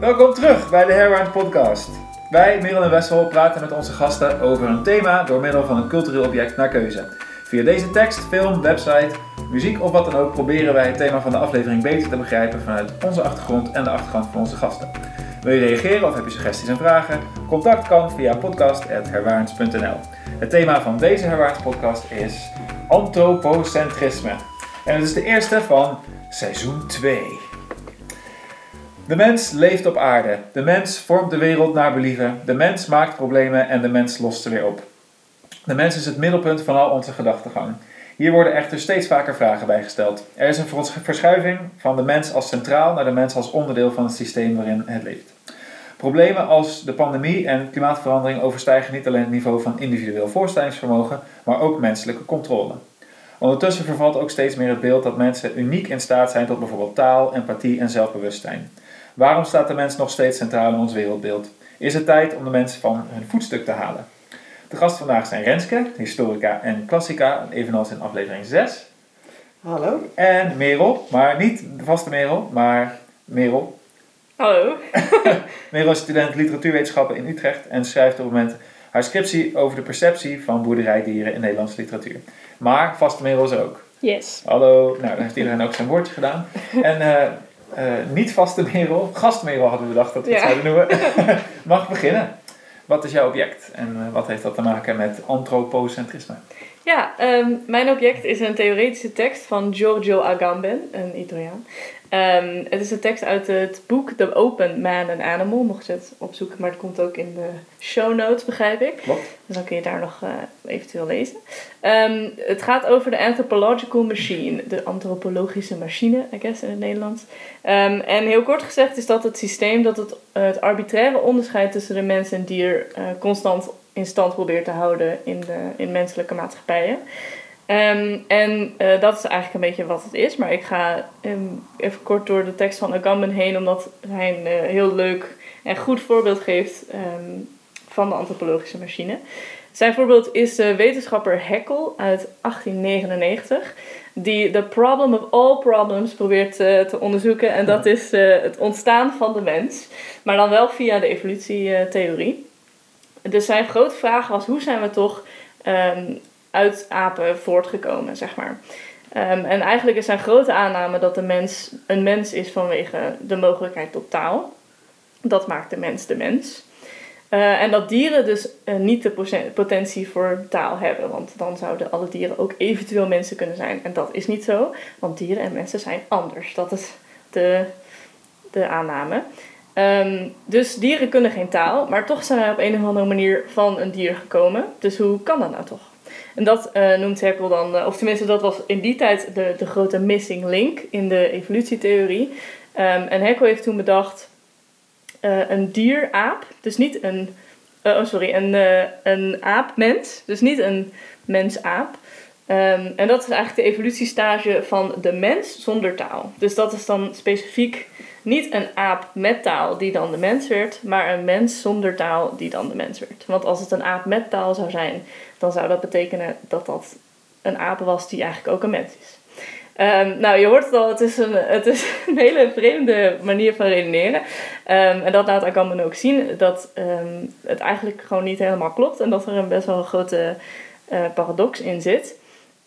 Welkom terug bij de Hairline Podcast. Wij, Merel en Wessel, praten met onze gasten over een thema door middel van een cultureel object naar keuze. Via deze tekst, film, website, muziek of wat dan ook proberen wij het thema van de aflevering beter te begrijpen vanuit onze achtergrond en de achtergrond van onze gasten. Wil je reageren of heb je suggesties en vragen? Contact kan via podcast.herwaarns.nl. Het thema van deze Herwaarns podcast is antropocentrisme. En het is de eerste van seizoen 2. De mens leeft op aarde. De mens vormt de wereld naar believen. De mens maakt problemen en de mens lost ze weer op. De mens is het middelpunt van al onze gedachtegang. Hier worden echter steeds vaker vragen bij gesteld. Er is een verschuiving van de mens als centraal naar de mens als onderdeel van het systeem waarin het leeft. Problemen als de pandemie en klimaatverandering overstijgen niet alleen het niveau van individueel voorstellingsvermogen, maar ook menselijke controle. Ondertussen vervalt ook steeds meer het beeld dat mensen uniek in staat zijn tot bijvoorbeeld taal, empathie en zelfbewustzijn. Waarom staat de mens nog steeds centraal in ons wereldbeeld? Is het tijd om de mensen van hun voetstuk te halen? De gasten vandaag zijn Renske, historica en klassica, evenals in aflevering 6. Hallo. En Merel, maar niet de vaste Merel, maar Merel. Hallo. Merel is student literatuurwetenschappen in Utrecht en schrijft op het moment haar scriptie over de perceptie van boerderijdieren in Nederlandse literatuur. Maar vaste Merel is er ook. Yes. Hallo, nou dan heeft iedereen ook zijn woordje gedaan. En uh, niet vaste Merel, gastmerel hadden we bedacht dat we het zouden noemen, mag beginnen. Wat is jouw object en uh, wat heeft dat te maken met antropocentrisme? Ja, um, mijn object is een theoretische tekst van Giorgio Agamben, een Italiaan. Um, het is een tekst uit het boek The Open Man and Animal, mocht je het opzoeken, maar het komt ook in de show notes, begrijp ik. Wat? Dus dan kun je daar nog uh, eventueel lezen. Um, het gaat over de anthropological machine, de antropologische machine, I guess in het Nederlands. Um, en heel kort gezegd is dat het systeem dat het, uh, het arbitraire onderscheid tussen de mens en dier uh, constant in stand probeert te houden in, de, in menselijke maatschappijen. Um, en uh, dat is eigenlijk een beetje wat het is. Maar ik ga um, even kort door de tekst van Agamben heen, omdat hij een uh, heel leuk en goed voorbeeld geeft um, van de antropologische machine. Zijn voorbeeld is de wetenschapper Haeckel uit 1899, die The Problem of All Problems probeert uh, te onderzoeken. En dat is het ontstaan van de mens, maar dan wel via de evolutietheorie. Dus zijn grote vraag was: hoe zijn we toch uit apen voortgekomen, zeg maar. Um, en eigenlijk is zijn grote aanname dat de mens een mens is vanwege de mogelijkheid tot taal. Dat maakt de mens de mens. Uh, en dat dieren dus uh, niet de potentie voor taal hebben, want dan zouden alle dieren ook eventueel mensen kunnen zijn. En dat is niet zo, want dieren en mensen zijn anders. Dat is de, de aanname. Um, dus dieren kunnen geen taal, maar toch zijn wij op een of andere manier van een dier gekomen. Dus hoe kan dat nou toch? En dat uh, noemt Haeckel dan, uh, of tenminste dat was in die tijd de, de grote missing link in de evolutietheorie. Um, en Haeckel heeft toen bedacht uh, een dier-aap, dus niet een, oh sorry, een, een aap-mens, dus niet een mens-aap. Um, en dat is eigenlijk de evolutiestage van de mens zonder taal. Dus dat is dan specifiek niet een aap met taal die dan de mens werd, maar een mens zonder taal die dan de mens werd. Want als het een aap met taal zou zijn, dan zou dat betekenen dat dat een aap was die eigenlijk ook een mens is. Um, nou, je hoort het al, het is een, het is een hele vreemde manier van redeneren. Um, en dat laat Agamben ook zien, dat um, het eigenlijk gewoon niet helemaal klopt en dat er een best wel een grote uh, paradox in zit.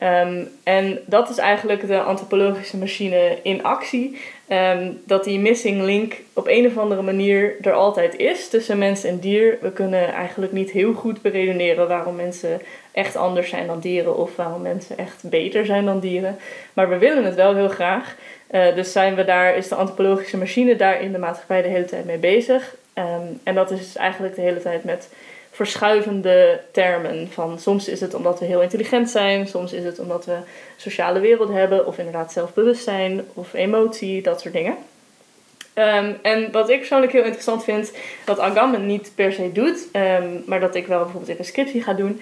Um, en dat is eigenlijk de antropologische machine in actie. Um, dat die missing link op een of andere manier er altijd is tussen mens en dier. We kunnen eigenlijk niet heel goed beredeneren waarom mensen echt anders zijn dan dieren of waarom mensen echt beter zijn dan dieren. Maar we willen het wel heel graag. Uh, dus zijn we daar, is de antropologische machine daar in de maatschappij de hele tijd mee bezig. Um, en dat is eigenlijk de hele tijd met verschuivende termen. Van soms is het omdat we heel intelligent zijn, soms is het omdat we een sociale wereld hebben, of inderdaad zelfbewustzijn of emotie, dat soort dingen. Um, en wat ik persoonlijk heel interessant vind, dat Agamben niet per se doet, um, maar dat ik wel bijvoorbeeld in een scriptie ga doen,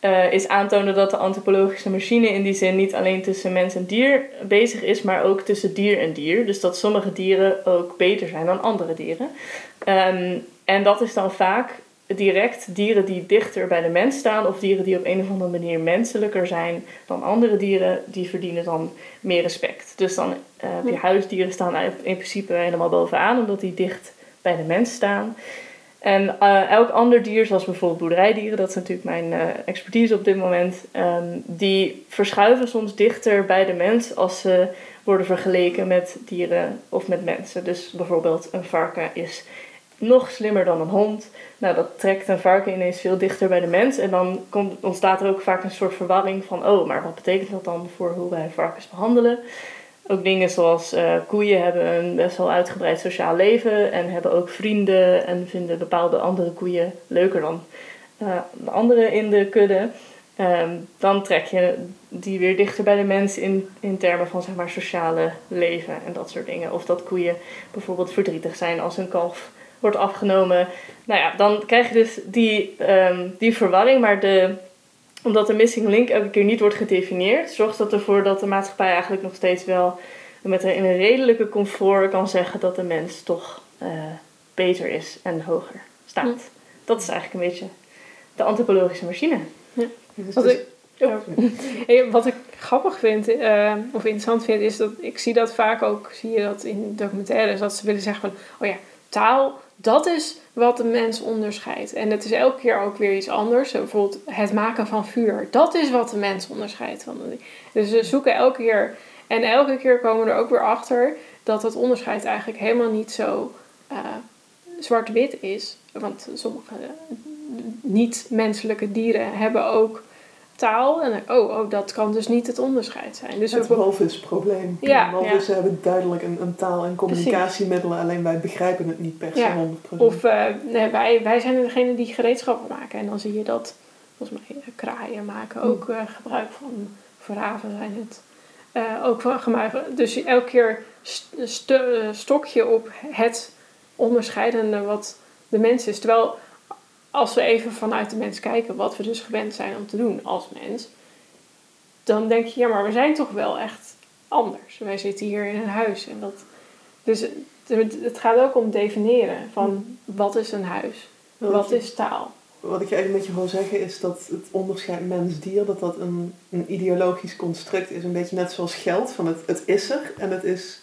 uh, is aantonen dat de antropologische machine in die zin niet alleen tussen mens en dier bezig is, maar ook tussen dier en dier. Dus dat sommige dieren ook beter zijn dan andere dieren. Um, en dat is dan vaak direct dieren die dichter bij de mens staan of dieren die op een of andere manier menselijker zijn dan andere dieren, die verdienen dan meer respect. Dus dan uh, je huisdieren staan in principe helemaal bovenaan omdat die dicht bij de mens staan. En eh, elk ander dier, zoals bijvoorbeeld boerderijdieren, dat is natuurlijk mijn eh, expertise op dit moment, ehm, die verschuiven soms dichter bij de mens als ze worden vergeleken met dieren of met mensen. Dus bijvoorbeeld een varken is nog slimmer dan een hond. Nou, dat trekt een varken ineens veel dichter bij de mens. En dan komt, ontstaat er ook vaak een soort verwarring van, oh, maar wat betekent dat dan voor hoe wij varkens behandelen? Ook dingen zoals uh, koeien hebben een best wel uitgebreid sociaal leven en hebben ook vrienden en vinden bepaalde andere koeien leuker dan de andere in de kudde. Um, dan trek je die weer dichter bij de mens in, in termen van zeg maar, sociale leven en dat soort dingen. Of dat koeien bijvoorbeeld verdrietig zijn als een kalf wordt afgenomen. Nou ja, dan krijg je dus die, um, die verwarring, maar de, omdat de missing link elke keer niet wordt gedefinieerd, zorgt dat ervoor dat de maatschappij eigenlijk nog steeds wel met een, in een redelijke comfort kan zeggen dat de mens toch uh, beter is en hoger staat. Dat is eigenlijk een beetje de antropologische machine. Ja. Wat, ik, oh. wat ik grappig vind, uh, of interessant vind, is dat ik zie dat vaak ook, zie je dat in documentaires, dat ze willen zeggen van, oh ja, taal, dat is wat de mens onderscheidt. En het is elke keer ook weer iets anders. Bijvoorbeeld het maken van vuur. Dat is wat de mens onderscheidt. Van de, dus we zoeken elke keer. En elke keer komen we er ook weer achter dat het onderscheid eigenlijk helemaal niet zo uh, zwart-wit is. Want sommige niet-menselijke dieren hebben ook taal. En oh, oh, dat kan dus niet het onderscheid zijn. Dus het walvisprobleem. Ja, walvissen ja. hebben duidelijk een, een taal- en communicatiemiddelen, alleen wij begrijpen het niet per se ja. 100%. Of uh, nee, wij, wij zijn degene die gereedschappen maken. En dan zie je dat, volgens mij, uh, kraaien maken hm. ook uh, gebruik van, voor zijn het. ook van gebruik. Dus elke keer st stokje op het onderscheidende wat de mens is. Terwijl als we even vanuit de mens kijken, wat we dus gewend zijn om te doen als mens, dan denk je, ja, maar we zijn toch wel echt anders. Wij zitten hier in een huis en dat. Dus het gaat ook om definiëren van wat is een huis, wat is taal. Wat ik eigenlijk met je wil zeggen is dat het onderscheid mens-dier, dat dat een, een ideologisch construct is. Een beetje net zoals geld, van het, het is er en het is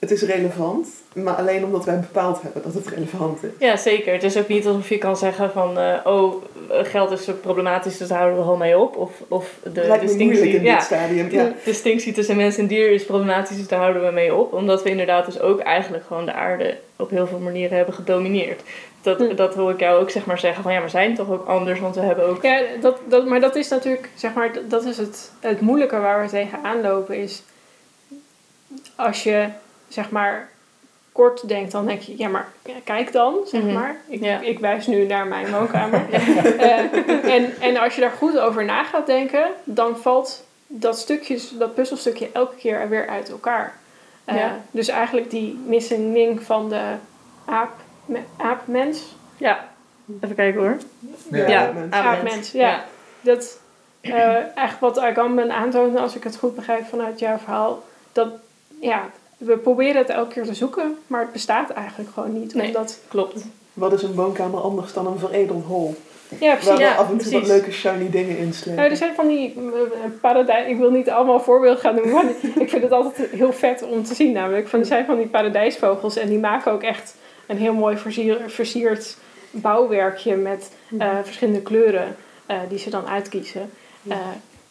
het is relevant, maar alleen omdat wij bepaald hebben dat het relevant is. Ja, zeker. Het is ook niet alsof je kan zeggen van, uh, oh, geld is ook problematisch, dus daar houden we gewoon mee op. Of, of de distinctie, in ja, dit stadium. Ja. De distinctie tussen mens en dier is problematisch, dus daar houden we mee op. Omdat we inderdaad dus ook eigenlijk gewoon de aarde op heel veel manieren hebben gedomineerd. Dat, hm. dat hoor ik jou ook zeg maar zeggen van ja, we zijn toch ook anders, want we hebben ook... Ja, dat, dat, maar dat is natuurlijk, zeg maar, dat is het, het moeilijke waar we tegenaan lopen is... Als je zeg maar kort denkt, dan denk je, ja, maar kijk dan, zeg mhm. maar. Ik, ik wijs nu naar mijn woonkamer. uh, en, en als je daar goed over na gaat denken, dan valt dat, stukje, dat puzzelstukje elke keer weer uit elkaar. Uh, ja. Dus eigenlijk die missing link van de aap, aapmens. Ja, even kijken hoor. Ja, ja aapmens. Ja. ja. Dat, uh, eigenlijk wat Agamben aantoont, als ik het goed begrijp vanuit jouw verhaal, dat ja, we proberen het elke keer te zoeken, maar het bestaat eigenlijk gewoon niet. Nee, omdat... klopt. Wat is een woonkamer anders dan een veredeld hol? Ja, precies. Waar ja, af en toe wat leuke shiny dingen in Nou, er zijn van die uh, paradijs... Ik wil niet allemaal voorbeelden gaan doen, maar ik vind het altijd heel vet om te zien namelijk. Van, er zijn van die paradijsvogels en die maken ook echt een heel mooi versier, versierd bouwwerkje met uh, verschillende kleuren uh, die ze dan uitkiezen.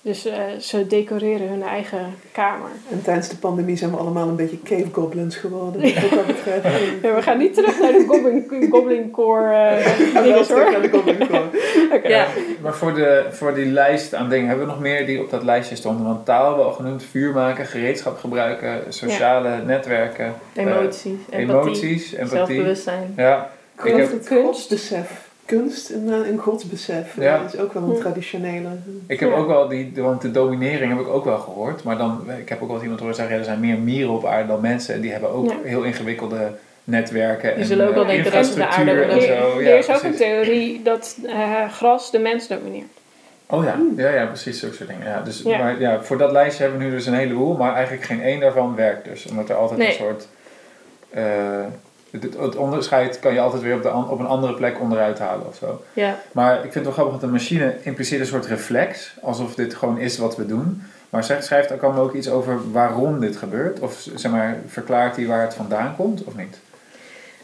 Dus uh, ze decoreren hun eigen kamer. En tijdens de pandemie zijn we allemaal een beetje cave goblins geworden. ja. ja, we gaan niet terug naar de goblin, goblin core uh, dingen hoor. de goblin core. okay. ja. Maar voor, de, voor die lijst aan dingen hebben we nog meer die op dat lijstje stonden. Want taal hebben we al genoemd, vuur maken, gereedschap gebruiken, sociale ja. netwerken. Emoties, uh, empathie, emoties, empathie, zelfbewustzijn. Ja. Ik heb kunstbesef kunst en een godsbesef. Ja. Dat is ook wel een traditionele. Ik heb ook wel die, want de dominering heb ik ook wel gehoord. Maar dan, ik heb ook wel eens iemand horen zeggen, ja, er zijn meer mieren op aarde dan mensen. En die hebben ook heel ingewikkelde netwerken. Die zullen ook wel denken dat ze de aarde en zo. Ja, er is ook een theorie dat uh, gras de mens domineert. Oh ja, ja, ja precies, zulke soort dingen. Ja, dus, Maar ja, voor dat lijstje hebben we nu dus een heleboel, maar eigenlijk geen één daarvan werkt dus. Omdat er altijd een soort... Uh, het, het, onderscheid kan je altijd weer op, de, op een andere plek onderuit halen of zo. Ja. Maar ik vind het wel grappig dat een machine impliceert een soort reflex, alsof dit gewoon is wat we doen. Maar schrijft ook allemaal ook iets over waarom dit gebeurt? Of zeg maar, verklaart hij waar het vandaan komt of niet?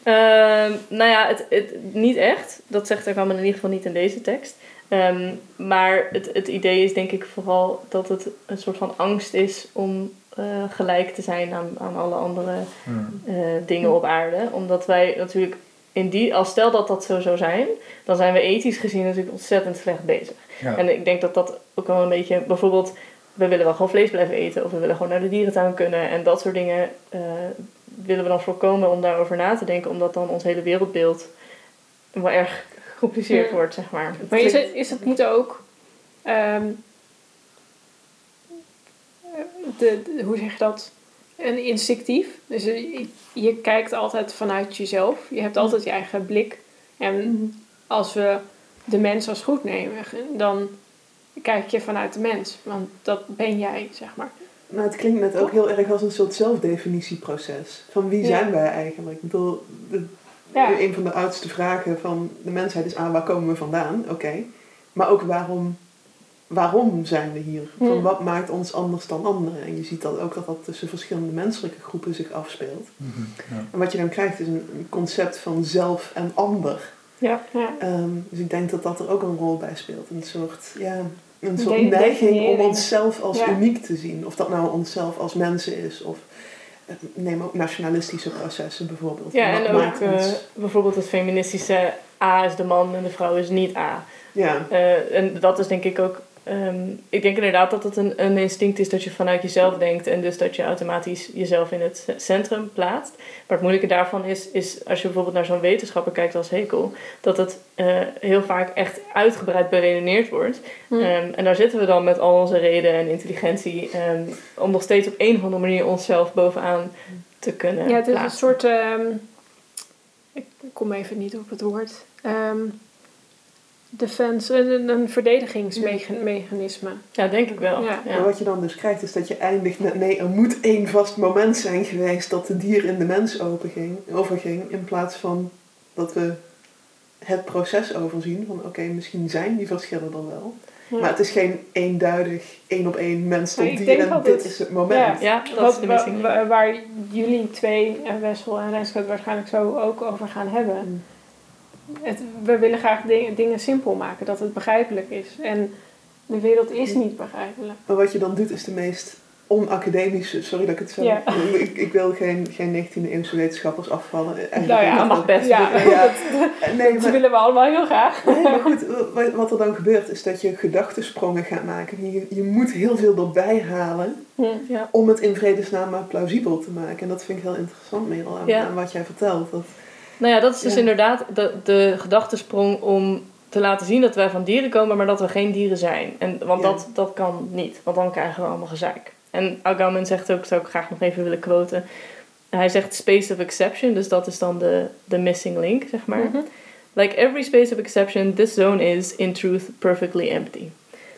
Ehm, nou ja, het, het, niet echt. Dat zegt allemaal in ieder geval niet in deze tekst. Ehm, maar het, het idee is denk ik vooral dat het een soort van angst is om eh, gelijk te zijn aan, aan alle andere Hmm. eh, dingen op aarde. Omdat wij natuurlijk in die, als stel dat dat zo zou zijn, dan zijn we ethisch gezien natuurlijk ontzettend slecht bezig. Ja. En ik denk dat dat ook wel een beetje, bijvoorbeeld, we willen wel gewoon vlees blijven eten of we willen gewoon naar de dierentuin kunnen en dat soort dingen eh, willen we dan voorkomen om daarover na te denken, omdat dan ons hele wereldbeeld wel erg gecompliceerd Ja. wordt, zeg maar. Maar is het, is het niet ook. ehm, de, de- hoe zeg je dat? Een instinctief. Dus je, je kijkt altijd vanuit jezelf. Je hebt altijd je eigen blik. En als we de mens als goed nemen, dan kijk je vanuit de mens. Want dat ben jij, zeg maar. Nou, het klinkt net ook heel erg als een soort zelfdefinitieproces. Van wie Ja. zijn wij eigenlijk? Ik bedoel, de, Ja. een van de oudste vragen van de mensheid is: ah, waar komen we vandaan? Oké. Maar ook waarom, waarom zijn we hier? Van Hmm. wat maakt ons anders dan anderen? En je ziet dat ook dat dat tussen verschillende menselijke groepen zich afspeelt. Mhm, ja. En wat je dan krijgt is een, een concept van zelf en ander. Ja. Ja. Ehm, dus ik denk dat dat er ook een rol bij speelt. Een soort, ja, een soort De- neiging om onszelf als Ja. uniek te zien. Of dat nou onszelf als mensen is. Of eh, neem ook nationalistische processen bijvoorbeeld. Ja, Wat en ook maakt eh, ons- bijvoorbeeld het feministische A is de man en de vrouw is niet A. ja, Eh, en dat is denk ik ook. Ehm, ik denk inderdaad dat het een, een instinct is dat je vanuit jezelf denkt en dus dat je automatisch jezelf in het centrum plaatst. Maar het moeilijke daarvan is, is als je bijvoorbeeld naar zo'n wetenschapper kijkt als Hekel, dat het eh, heel vaak echt uitgebreid beredeneerd wordt. Hm. Ehm, en daar zitten we dan met al onze reden en intelligentie ehm, om nog steeds op een of andere manier onszelf bovenaan te kunnen Ja, het is een soort. ik kom even niet op het woord. Ehm, defense, een, een verdedigingsmechanisme. Ja, denk ik wel. Ja. Maar wat je dan dus krijgt is dat je eindigt met nee, er moet één vast moment zijn geweest dat de dier in de mens openging, overging. In plaats van dat we het proces overzien van oké, misschien zijn die verschillen er wel. Ja. Maar het is geen eenduidig, één op één mens tot dier en dat dit het- is het moment. Ja, dat Wat, is de wa- missing. link. wa- waar jullie twee, en Wessel en Renske, het waarschijnlijk zo ook over gaan hebben. Het, we willen graag dingen, dingen simpel maken, dat het begrijpelijk is. En de wereld is niet begrijpelijk. Maar wat je dan doet is de meest onacademische, sorry dat ik het zo... Ja. Ik, ik wil geen, geen 19e eeuwse wetenschappers afvallen. Eigenlijk Nou ja, ik mag dat- best. Ja, Ja. dat, Nee, dat maar, willen we allemaal heel graag. nee, maar goed, wat- er dan gebeurt is dat je gedachtensprongen gaat maken. Je, je moet heel veel erbij halen Hm. Ja. om het in vredesnaam maar plausibel te maken. En dat vind ik heel interessant, Merel, aan wat jij vertelt. Dat, Nou ja, dat is dus Ja. inderdaad de, de gedachtesprong om te laten zien dat wij van dieren komen, maar dat we geen dieren zijn. En, want Ja. dat, dat kan niet, want dan krijgen we allemaal gezeik. En Agamben zegt ook, zou ik graag nog even willen quoten. Hij zegt space of exception, dus dat is dan de, de missing link, zeg maar. Mhm. Like every space of exception, this zone is in truth perfectly empty.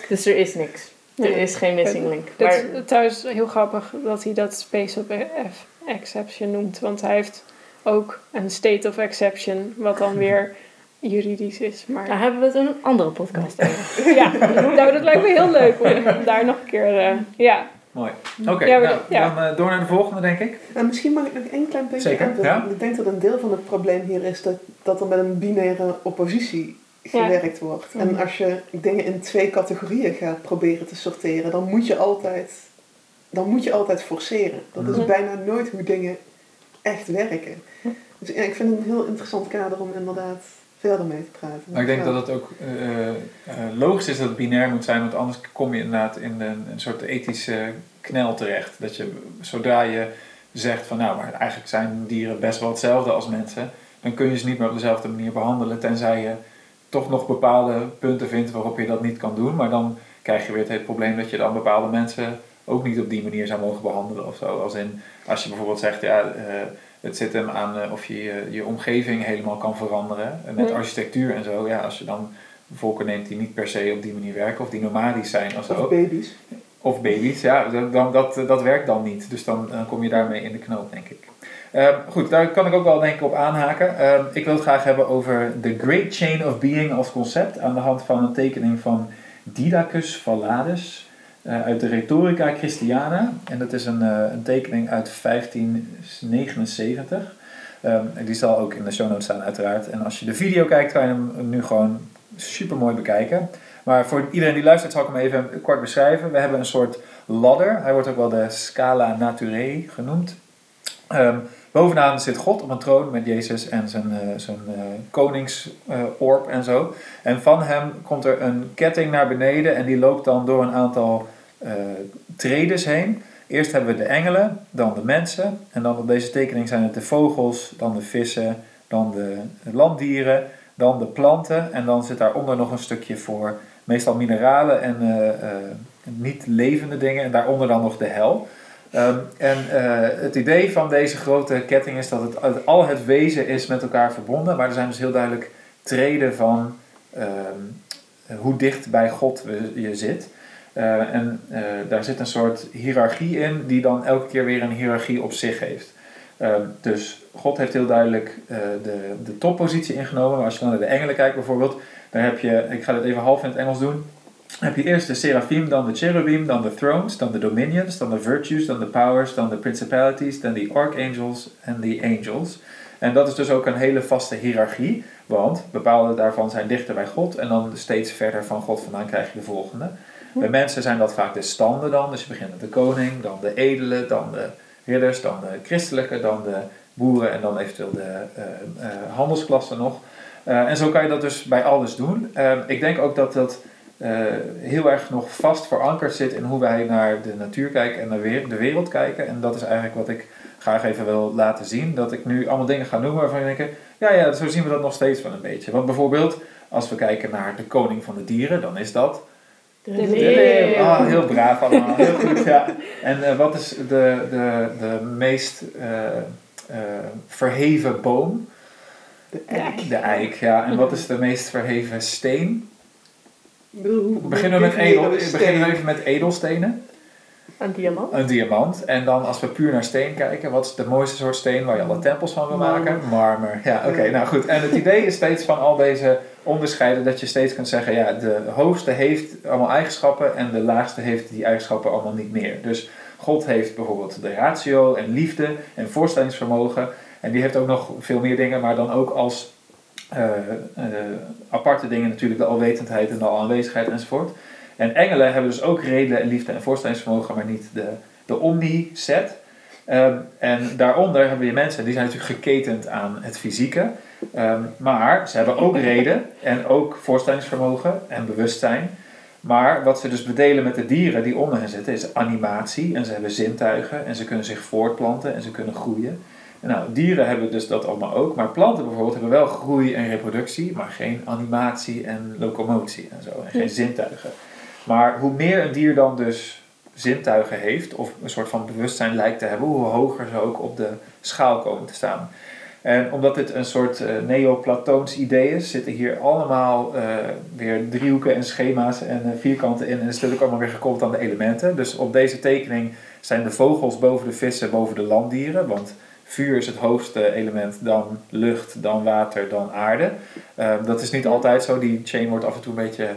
Dus er is niks. Er is geen missing link. Dat Maar, is trouwens heel grappig dat hij dat space of F exception noemt. Want hij heeft ook een state of exception, wat dan weer juridisch is. Maar daar hebben we het in een andere podcast over. ja, nou, dat lijkt me heel leuk om daar nog een keer... eh, ja, Mooi. Oké, Ja, maar nou, ja. dan eh, door naar de volgende, denk ik. Nou, misschien mag ik nog één klein puntje Zeker, aanvullen. ja. Ik denk dat een deel van het probleem hier is dat, dat er met een binaire oppositie Ja. gewerkt wordt. En Mhm. als je dingen in twee categorieën gaat proberen te sorteren, dan moet je altijd, dan moet je altijd forceren. Dat is Mhm. bijna nooit hoe dingen echt werken. Dus ja, ik vind het een heel interessant kader om inderdaad verder mee te praten. Maar ik denk Ja. dat het ook eh, eh, logisch is dat het binair moet zijn, want anders kom je inderdaad in een, een soort ethische knel terecht. Dat je zodra je zegt van nou, maar eigenlijk zijn dieren best wel hetzelfde als mensen, dan kun je ze niet meer op dezelfde manier behandelen, tenzij je toch nog bepaalde punten vindt waarop je dat niet kan doen. Maar dan krijg je weer het hele probleem dat je dan bepaalde mensen ook niet op die manier zou mogen behandelen of zo. Als in, als je bijvoorbeeld zegt, ja, eh, het zit hem aan eh, of je, je je omgeving helemaal kan veranderen. eh, Met architectuur en zo. Ja, als je dan volken neemt die niet per se op die manier werken of die nomadisch zijn of zo. Of baby's. Of baby's, ja, dan, dat, dat werkt dan niet. Dus dan, dan kom je daarmee in de knoop, denk ik. Ehm, goed, daar kan ik ook wel denk ik op aanhaken. Ehm, ik wil het graag hebben over The Great Chain of Being als concept aan de hand van een tekening van Didacus Valladus eh, uit de Rhetorica Christiana. En dat is een, eh, een tekening uit 1579. Ehm, die zal ook in de show notes staan uiteraard. En als je de video kijkt, kan je hem nu gewoon super mooi bekijken. Maar voor iedereen die luistert zal ik hem even kort beschrijven. We hebben een soort ladder. Hij wordt ook wel de Scala Naturae genoemd. Ehm, bovenaan zit God op een troon met Jezus en zijn, uh, zijn koningsorb en zo. En van hem komt er een ketting naar beneden en die loopt dan door een aantal uh, tredes heen. Eerst hebben we de engelen, dan de mensen. En dan op deze tekening zijn het de vogels, dan de vissen, dan de landdieren, dan de planten. En dan zit daaronder nog een stukje voor meestal mineralen en niet levende dingen. En daaronder dan nog de hel. Um, en het idee van deze grote ketting is dat het, al het wezen is met elkaar verbonden, maar er zijn dus heel duidelijk treden van um, hoe dicht bij God je zit. Uh, en uh, daar zit een soort hiërarchie in, die dan elke keer weer een hiërarchie op zich heeft. Um, dus God heeft heel duidelijk de, de toppositie ingenomen. Maar als je dan naar de engelen kijkt bijvoorbeeld, dan heb je, ik ga dit even half in het Engels doen heb je eerst de seraphim, dan de cherubim, dan de thrones, dan de dominions, dan de virtues, dan de powers, dan de principalities, dan de archangels en de angels. En dat is dus ook een hele vaste hiërarchie, want bepaalde daarvan zijn dichter bij God en dan steeds verder van God vandaan krijg je de volgende. Bij mensen zijn dat vaak de standen dan, dus je begint met de koning, dan de edelen, dan de ridders, dan de christelijke, dan de boeren en dan eventueel de uh, uh, handelsklassen nog. Uh, en zo kan je dat dus bij alles doen. ik denk ook dat dat heel erg nog vast verankerd zit in hoe wij naar de natuur kijken en naar de wereld kijken. En dat is eigenlijk wat ik graag even wil laten zien. Dat ik nu allemaal dingen ga noemen waarvan je denkt, ja, ja, zo zien we dat nog steeds wel een beetje. Want bijvoorbeeld, als we kijken naar de koning van de dieren, dan is dat... De, De leeuw. Ah, heel braaf allemaal, heel goed, ja. En uh, wat is de, de, de meest uh, verheven boom? De eik. De eik, ja. En wat is de meest verheven steen? Beginnen we, met edel, beginnen we even met edelstenen. Een diamant. Een diamant. En dan als we puur naar steen kijken, wat is de mooiste soort steen waar je alle tempels van wil maken? Marmer. Ja, oké, nou goed. En het idee is steeds van al deze onderscheiden dat je steeds kunt zeggen, ja, de hoogste heeft allemaal eigenschappen en de laagste heeft die eigenschappen allemaal niet meer. Dus God heeft bijvoorbeeld de ratio en liefde en voorstellingsvermogen. En die heeft ook nog veel meer dingen, maar dan ook als eh, eh, aparte dingen natuurlijk de alwetendheid en de alaanwezigheid enzovoort. En engelen hebben dus ook reden en liefde en voorstellingsvermogen, maar niet de, de omni-set. Ehm, en daaronder hebben je mensen, die zijn natuurlijk geketend aan het fysieke. Ehm, maar ze hebben ook reden en ook voorstellingsvermogen en bewustzijn. Maar wat ze dus bedelen met de dieren die onder hen zitten is animatie. En ze hebben zintuigen en ze kunnen zich voortplanten en ze kunnen groeien. En nou, dieren hebben dus dat allemaal ook. Maar planten bijvoorbeeld hebben wel groei en reproductie, maar geen animatie en locomotie en zo. En geen zintuigen. Maar hoe meer een dier dan dus zintuigen heeft, of een soort van bewustzijn lijkt te hebben, hoe hoger ze ook op de schaal komen te staan. En omdat dit een soort uh, neo-Platoons idee is, zitten hier allemaal uh, weer driehoeken en schema's en uh, vierkanten in. En is natuurlijk allemaal weer gekoppeld aan de elementen. Dus op deze tekening zijn de vogels boven de vissen, boven de landdieren. Want vuur is het hoogste element, dan lucht, dan water, dan aarde. Ehm, dat is niet altijd zo. Die chain wordt af en toe een beetje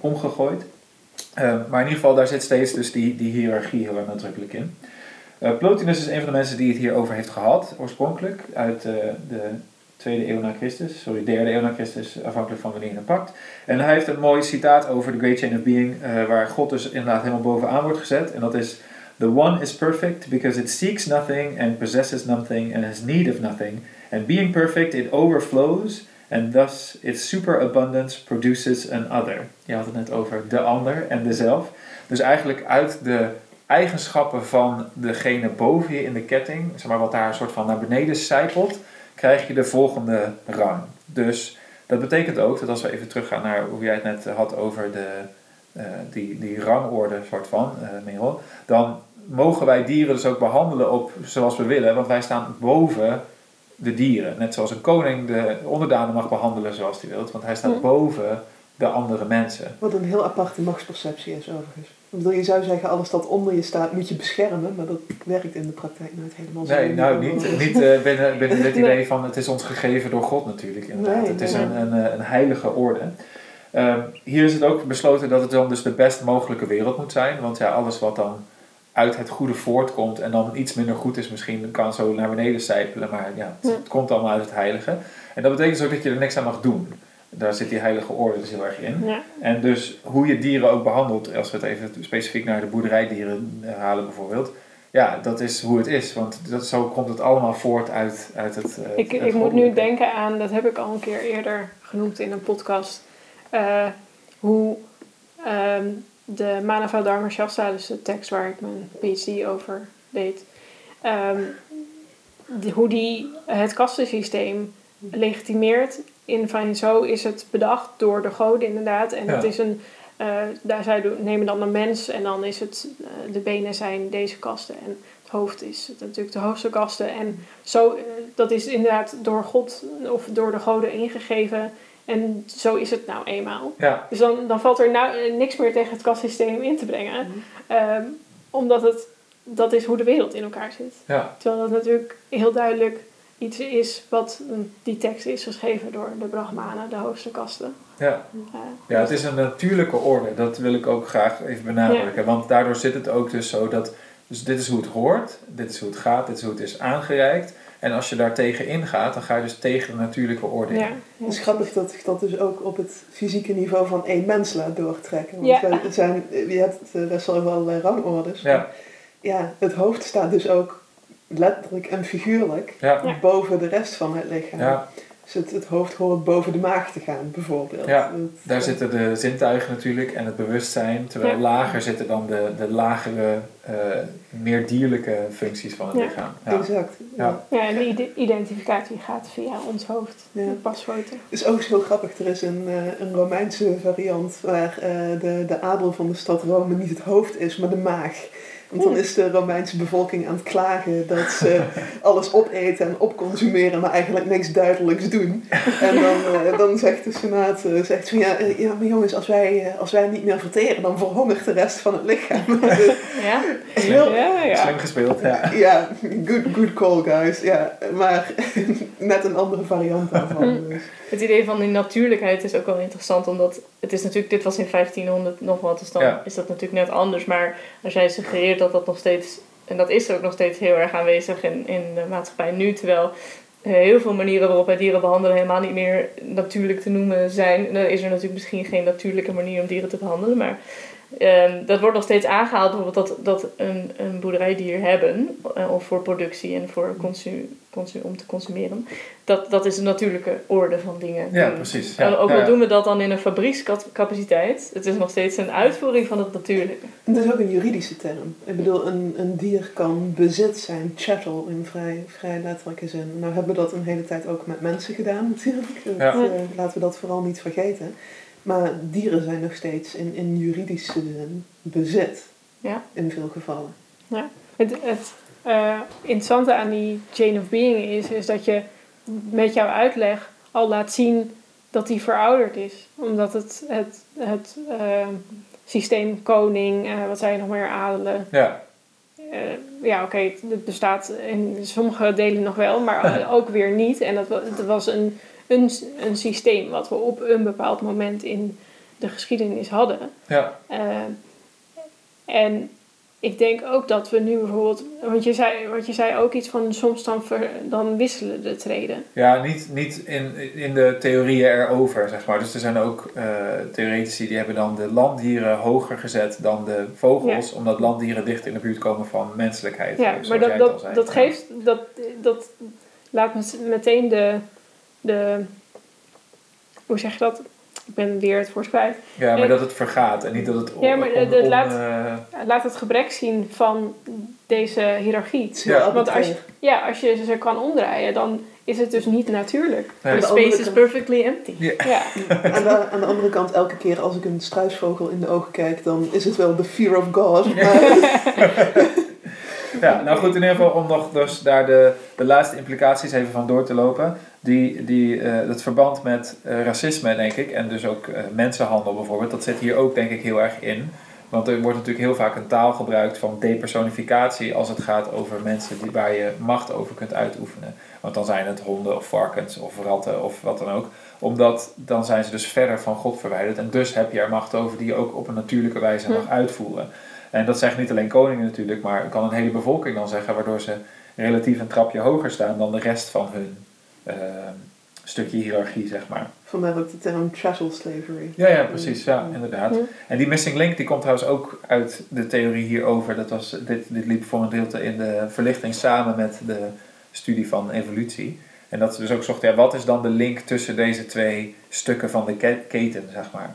omgegooid. Ehm, maar in ieder geval, daar zit steeds dus die, die hiërarchie heel nadrukkelijk in. Uh, Plotinus is een van de mensen die het hierover heeft gehad, oorspronkelijk, uit uh, de tweede eeuw na Christus, sorry, derde eeuw na Christus, afhankelijk van wanneer je het pakt. En hij heeft een mooi citaat over de Great Chain of Being, uh, waar God dus inderdaad helemaal bovenaan wordt gezet. En dat is, The one is perfect because it seeks nothing and possesses nothing and has need of nothing. And being perfect, it overflows and thus its superabundance produces an other. Je had het net over de ander en de zelf. Dus eigenlijk uit de eigenschappen van degene boven je in de ketting, zeg maar wat daar een soort van naar beneden zijpelt, krijg je de volgende rang. Dus dat betekent ook dat als we even teruggaan naar hoe jij het net had over de, uh, die, die rangorde soort van, uh, Merel, dan mogen wij dieren dus ook behandelen op zoals we willen, want wij staan boven de dieren. Net zoals een koning de onderdanen mag behandelen zoals hij wilt, want hij staat boven de andere mensen. Wat een heel aparte machtsperceptie is overigens. Ik bedoel, je zou zeggen, alles dat onder je staat moet je beschermen, maar dat werkt in de praktijk nooit helemaal zo. Nee, nou niet, niet uh, binnen, binnen dit idee van het is ons gegeven door God natuurlijk inderdaad. Nee, het is nee. een, een, een heilige orde. Uh, hier is het ook besloten dat het dan dus de best mogelijke wereld moet zijn, want ja, alles wat dan uit het goede voortkomt en dan iets minder goed is misschien, kan zo naar beneden sijpelen, maar ja, het, Ja. het komt allemaal uit het heilige. En dat betekent dus ook dat je er niks aan mag doen. Daar zit die heilige orde dus heel erg in. Ja. En dus hoe je dieren ook behandelt, als we het even specifiek naar de boerderijdieren halen bijvoorbeeld. Ja, dat is hoe het is. Want dat, zo komt het allemaal voort uit, uit het. eh, Ik, het ik moet nu denken aan, dat heb ik al een keer eerder genoemd in een podcast, eh, hoe ehm, de Manava Dharma Shastra, dus de tekst waar ik mijn PhD over deed, ehm, hoe die het kastensysteem legitimeert in van zo is het bedacht door de goden inderdaad. En Ja. het is een, eh, daar zij nemen dan een mens en dan is het, eh, de benen zijn deze kasten en het hoofd is het natuurlijk de hoogste kasten. En zo, eh, dat is inderdaad door God of door de goden ingegeven. En zo is het nou eenmaal. Ja, Dus dan, dan valt er nou niks meer tegen het kastsysteem in te brengen. Ehm, omdat het, dat is hoe de wereld in elkaar zit. ja, Terwijl dat natuurlijk heel duidelijk iets is wat die tekst is geschreven door de Brahmanen, de hoogste kasten. ja. Eh, Ja, het is een natuurlijke orde. Dat wil ik ook graag even benadrukken. Want daardoor zit het ook dus zo dat... Dus dit is hoe het hoort. Dit is hoe het gaat. Dit is hoe het is aangereikt. En als je daar tegen ingaat, dan ga je dus tegen de natuurlijke orde in. ja, Het is grappig dat zich dat dus ook op het fysieke niveau van één mens laat doortrekken. Want Ja. wij zijn, je hebt eh, best wel wel eh, rangordes. Ja, Ja, het hoofd staat dus ook letterlijk en figuurlijk ja, boven de rest van het lichaam. ja. Dus het, het hoofd hoort boven de maag te gaan, bijvoorbeeld. Ja, Dat- Daar zitten de zintuigen natuurlijk en het bewustzijn. Terwijl Ja. lager zitten dan de, de lagere, eh, meer dierlijke functies van het Ja. lichaam. Ja. Exact. Ja. ja, en de ide- identificatie gaat via ons hoofd, Ja. de pasfoto. Het is ook zo grappig, er is een, eh, een Romeinse variant waar eh, de, de adel van de stad Rome niet het hoofd is, maar de maag. Want dan is de Romeinse bevolking aan het klagen dat ze alles opeten en opconsumeren, maar eigenlijk niks duidelijks doen. En dan, eh, dan zegt de Senaat, eh, zegt van ja, eh, ja, maar jongens, als wij, als wij niet meer verteren, dan verhongert de rest van het lichaam. Ja? Heel, Ja, ja. Slim gespeeld, ja. ja, good, good call guys. Ja, maar net een andere variant daarvan. Dus. Het idee van die natuurlijkheid is ook wel interessant, omdat het is natuurlijk, dit was in 1500 nog wat, dus dan Ja. is dat natuurlijk net anders. Maar als jij suggereert dat dat nog steeds, en dat is ook nog steeds heel erg aanwezig in, in de maatschappij nu, terwijl eh, heel veel manieren waarop wij dieren behandelen helemaal niet meer natuurlijk te noemen zijn. Dan is er natuurlijk misschien geen natuurlijke manier om dieren te behandelen, maar ehm, dat wordt nog steeds aangehaald, bijvoorbeeld dat, dat een, een boerderijdier hebben, eh, of voor productie en voor consu, consu, om te consumeren. Dat, dat is een natuurlijke orde van dingen. Ja, doen. precies. En Ja. ook Ja, al ja. doen we dat dan in een fabriekscapaciteit, het is nog steeds een uitvoering van het natuurlijke. Het is ook een juridische term. Ik bedoel, een, een dier kan bezit zijn, chattel in vrij, vrij letterlijke zin. Nou hebben we dat een hele tijd ook met mensen gedaan natuurlijk. Dat, Ja. eh, laten we dat vooral niet vergeten. Maar dieren zijn nog steeds in, in juridische zin bezit. Ja. In veel gevallen. Het, het eh, interessante aan die chain of being is, is dat je met jouw uitleg al laat zien dat die verouderd is. Omdat het, het, het eh, systeem koning, eh, wat zei je nog meer, adelen. Ja, eh, ja, oké, het- het bestaat in sommige delen nog wel, maar ook weer niet. En dat, het was een, een, een systeem wat we op een bepaald moment in de geschiedenis hadden. ja, en ik denk ook dat we nu bijvoorbeeld, want je zei, want je zei ook iets van soms dan, ver- dan wisselen de treden. ja niet, niet in, in de theorieën erover, zeg maar. Dus er zijn ook eh, theoretici die hebben dan de landdieren hoger gezet dan de vogels, omdat landdieren dichter in de buurt komen van menselijkheid. Ja, maar dat, dat, dat geeft, dat, dat laat met- meteen de, de, hoe zeg je dat? Ik ben weer het woord kwijt. Ja, maar Eh, dat het vergaat en niet dat het Ja, maar on- het on- laat- eh, Laat het gebrek zien van deze hiërarchie. Ja. Want als je, ja, als je ze kan omdraaien, dan is het dus niet natuurlijk. Nee. The de space is perfectly empty. Ja, Aan de, aan de andere kant, elke keer als ik een struisvogel in de ogen kijk, dan is het wel the fear of God. Maar Ja, nou goed, in ieder geval om nog dus daar de, de laatste implicaties even van door te lopen. Die, die, eh het verband met eh, racisme, denk ik, en dus ook eh, mensenhandel bijvoorbeeld, dat zit hier ook denk ik heel erg in. Want er wordt natuurlijk heel vaak een taal gebruikt van depersonificatie als het gaat over mensen die, waar je macht over kunt uitoefenen. Want dan zijn het honden of varkens of ratten of wat dan ook. Omdat dan zijn ze dus verder van God verwijderd en dus heb je er macht over die je ook op een natuurlijke wijze mag uitvoeren. En dat zeggen niet alleen koningen natuurlijk, maar kan een hele bevolking dan zeggen, waardoor ze relatief een trapje hoger staan dan de rest van hun stukje hiërarchie, zeg maar. Vandaar ook de term chattel slavery. Ja, ja, precies. Ja, inderdaad. Ja. En die missing link die komt trouwens ook uit de theorie hierover. Dat was, dit, dit liep voor een deelte in de verlichting samen met de studie van evolutie. En dat ze dus ook zochten, ja, wat is dan de link tussen deze twee stukken van de ke- keten, zeg maar.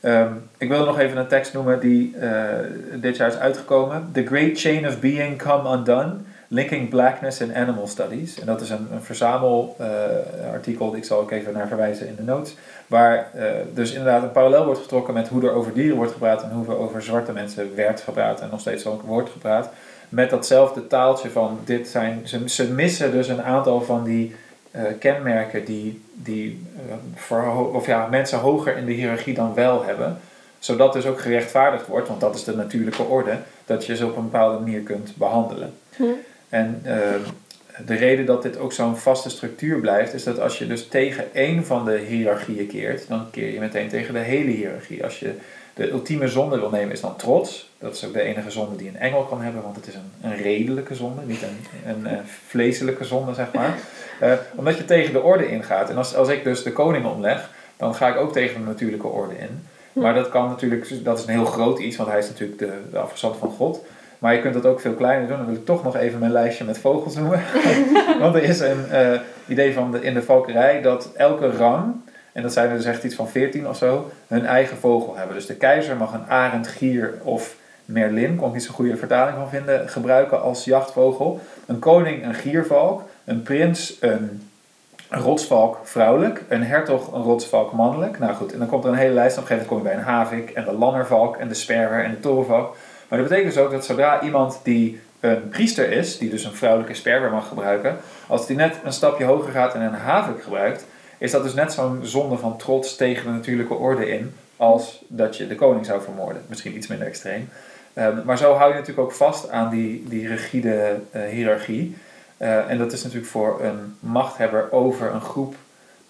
Ehm, ik wil nog even een tekst noemen die eh, dit jaar is uitgekomen. The Great Chain of Being Come Undone, Linking Blackness in Animal Studies. En dat is een, een verzamelartikel, ik zal ook even naar verwijzen in de notes. Waar eh, dus inderdaad een parallel wordt getrokken met hoe er over dieren wordt gepraat en hoe er over zwarte mensen werd gepraat en nog steeds ook wordt gepraat. Met datzelfde taaltje van dit zijn, ze, ze missen dus een aantal van die eh, kenmerken die, die eh, of ja, mensen hoger in de hiërarchie dan wel hebben. Zodat dus ook gerechtvaardigd wordt, want dat is de natuurlijke orde, dat je ze op een bepaalde manier kunt behandelen. Hm. En eh, de reden dat dit ook zo'n vaste structuur blijft, is dat als je dus tegen één van de hiërarchieën keert, dan keer je meteen tegen de hele hiërarchie. Als je de ultieme zonde wil nemen, is dan trots. Dat is ook de enige zonde die een engel kan hebben, want het is een, een redelijke zonde, niet een, een, vleeselijke zonde, zeg maar. Eh, omdat je tegen de orde ingaat. En als, als ik dus de koning omleg, dan ga ik ook tegen de natuurlijke orde in. Maar dat kan natuurlijk, dat is een heel groot iets, want hij is natuurlijk de, de afgezant van God. Maar je kunt dat ook veel kleiner doen. Dan wil ik toch nog even mijn lijstje met vogels noemen. Want er is een eh, idee van in de valkerij dat elke rang, en dat zijn er dus echt iets van 14 of zo, hun eigen vogel hebben. Dus de keizer mag een arend, gier of merlin, kon ik niet zo'n goede vertaling van vinden, gebruiken als jachtvogel. Een koning een giervalk, een prins een een rotsvalk vrouwelijk, een hertog een rotsvalk mannelijk. Nou goed, en dan komt er een hele lijst. Op een gegeven moment kom je bij een havik en de lannervalk en de sperwer en de torenvalk. Maar dat betekent dus ook dat zodra iemand die een priester is, die dus een vrouwelijke sperwer mag gebruiken, als die net een stapje hoger gaat en een havik gebruikt, is dat dus net zo'n zonde van trots tegen de natuurlijke orde in, als dat je de koning zou vermoorden. Misschien iets minder extreem. Ehm, maar zo hou je natuurlijk ook vast aan die, die rigide eh, hiërarchie. Eh, en dat is natuurlijk voor een machthebber over een groep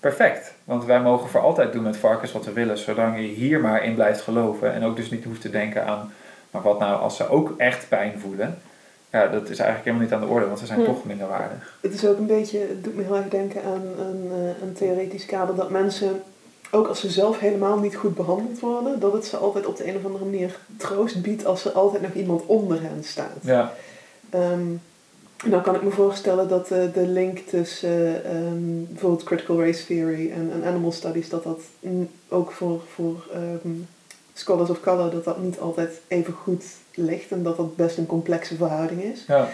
perfect. Want wij mogen voor altijd doen met varkens wat we willen, zolang je hier maar in blijft geloven. En ook dus niet hoeft te denken aan, maar wat nou als ze ook echt pijn voelen? Ja, dat is eigenlijk helemaal niet aan de orde, want ze zijn Hm. toch minder waardig. Het is ook een beetje, het doet me heel erg denken aan een, eh, een theoretisch kader dat mensen, ook als ze zelf helemaal niet goed behandeld worden, dat het ze altijd op de een of andere manier troost biedt als er altijd nog iemand onder hen staat. Ja, en dan kan ik me voorstellen dat eh, de link tussen ehm, bijvoorbeeld critical race theory en, en animal studies, dat dat ook voor, voor ehm, scholars of color, dat dat niet altijd even goed ligt en dat dat best een complexe verhouding is. ja,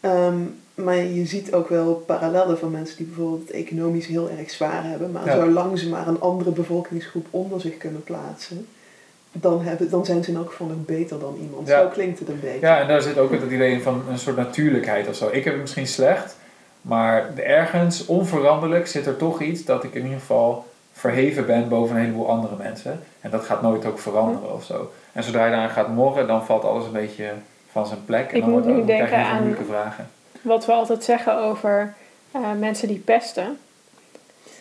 Ehm, maar je ziet ook wel parallellen van mensen die bijvoorbeeld het economisch heel erg zwaar hebben, maar Ja. zolang ze maar een andere bevolkingsgroep onder zich kunnen plaatsen, dan, hebben, dan zijn ze in elk geval nog beter dan iemand. Ja. Zo klinkt het een beetje. ja, en daar zit ook het idee in van een soort natuurlijkheid of zo. Ik heb het misschien slecht, maar ergens onveranderlijk zit er toch iets dat ik in ieder geval verheven ben boven een heleboel andere mensen. En dat gaat nooit ook veranderen of zo. En zodra je daaraan gaat morren, dan valt alles een beetje van zijn plek. En Ik dan moet wordt nu dan krijg je denken aan- moeilijke vragen. Wat we altijd zeggen over eh, mensen die pesten.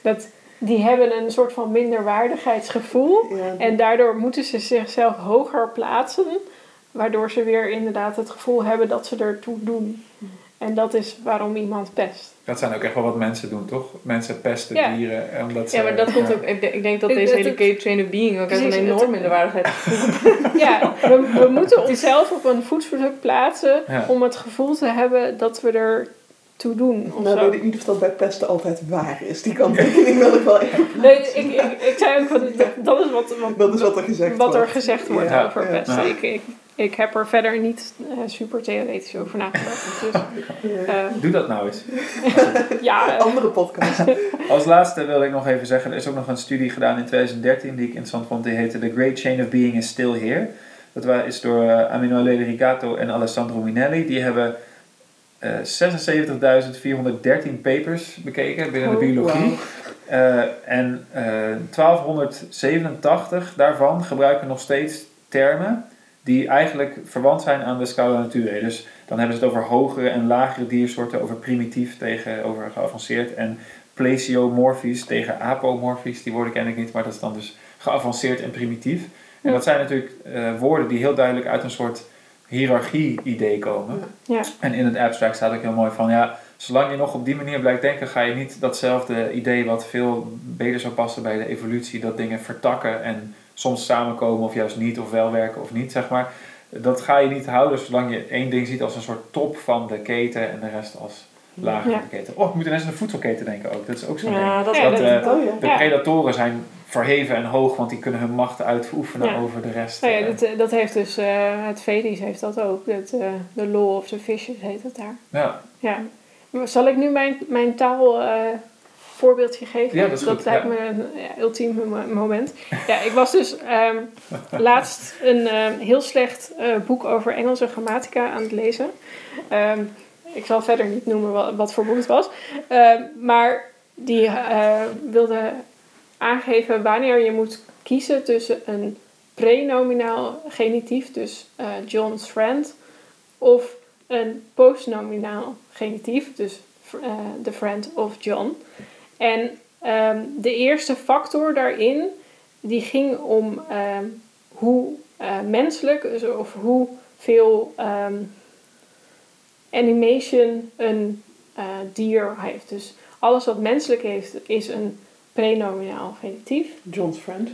Dat die hebben een soort van minderwaardigheidsgevoel. Ja, En daardoor moeten ze zichzelf hoger plaatsen. Waardoor ze weer inderdaad het gevoel hebben dat ze ertoe doen. En dat is waarom iemand pest. Dat zijn ook echt wel wat mensen doen, toch? Mensen pesten Ja. dieren. eh, Omdat ze, Ja, maar dat komt ook... Ik denk, ik denk dat deze hele Cape Chain of Being ook uit Precies, een het- enorm minderwaardigheid Ja, we, we moeten onszelf op een voetstuk plaatsen. Ja. Om het gevoel te hebben dat we er toe doen. Nou, zo. weet ik niet of dat bij pesten altijd waar is. Die kanttekening wil ik wel even Nee, ik, ik, ik zei ook, van, dat, dat is wat, wat, Dat is wat er gezegd wat er wordt. gezegd wordt Ja, over ja. pesten. Ja. Ik, ik, ik heb er verder niet eh, super theoretisch over nagedacht. Dus, eh, Doe dat nou eens. ja, eh, Andere podcast. Als laatste wil ik nog even zeggen, er is ook nog een studie gedaan in 2013 die ik interessant vond. Die heette The Great Chain of Being is Still Here. Dat is door Amino Lericato en Alessandro Minelli. Die hebben eh 76.413 papers bekeken binnen de Oh, biologie. Eh, en eh 1287 daarvan gebruiken nog steeds termen die eigenlijk verwant zijn aan de Scala Naturae. Dus dan hebben ze het over hogere en lagere diersoorten, over primitief tegenover geavanceerd en plesiomorfisch tegen apomorfisch. Die woorden ken ik niet, maar dat is dan dus geavanceerd en primitief. En dat zijn natuurlijk eh, woorden die heel duidelijk uit een soort hiërarchie-idee komen. Ja. En in het abstract staat ook heel mooi van, ja, zolang je nog op die manier blijft denken, ga je niet datzelfde idee wat veel beter zou passen bij de evolutie, dat dingen vertakken en soms samenkomen of juist niet, of wel werken of niet, zeg maar. Dat ga je niet houden zolang je één ding ziet als een soort top van de keten en de rest als Ja. de keten. Oh, ik moet ineens aan de voedselketen denken ook. Dat is ook zo'n ding. Ja, dat Ja, dat, dat- eh, Oh de Ja. predatoren zijn verheven en hoog, want die kunnen hun macht uitoefenen over de rest. Nou ja, eh. dat, eh, dat heeft dus, het Vedisch heeft dat ook. Eh, de law of the fishes heet het daar. ja. Ja. Zal ik nu mijn, mijn taal eh, voorbeeldje geven? Ja, dat is lijkt me een ja, ultiem mo- moment. ja, ik was dus ehm, laatst een ehm, heel slecht eh, boek over Engelse grammatica aan het lezen. Ehm, ik zal verder niet noemen wat, wat voor boek het was. Maar die eh, wilde aangeven wanneer je moet kiezen tussen een prenominaal genitief, dus eh, John's friend, of een postnominaal genitief, dus the friend of John. En ehm, de eerste factor daarin, die ging om ehm, hoe eh, menselijk, dus of hoeveel ehm, animation een eh, dier heeft. Dus alles wat menselijk heeft, is een prenominaal genitief. John's friend.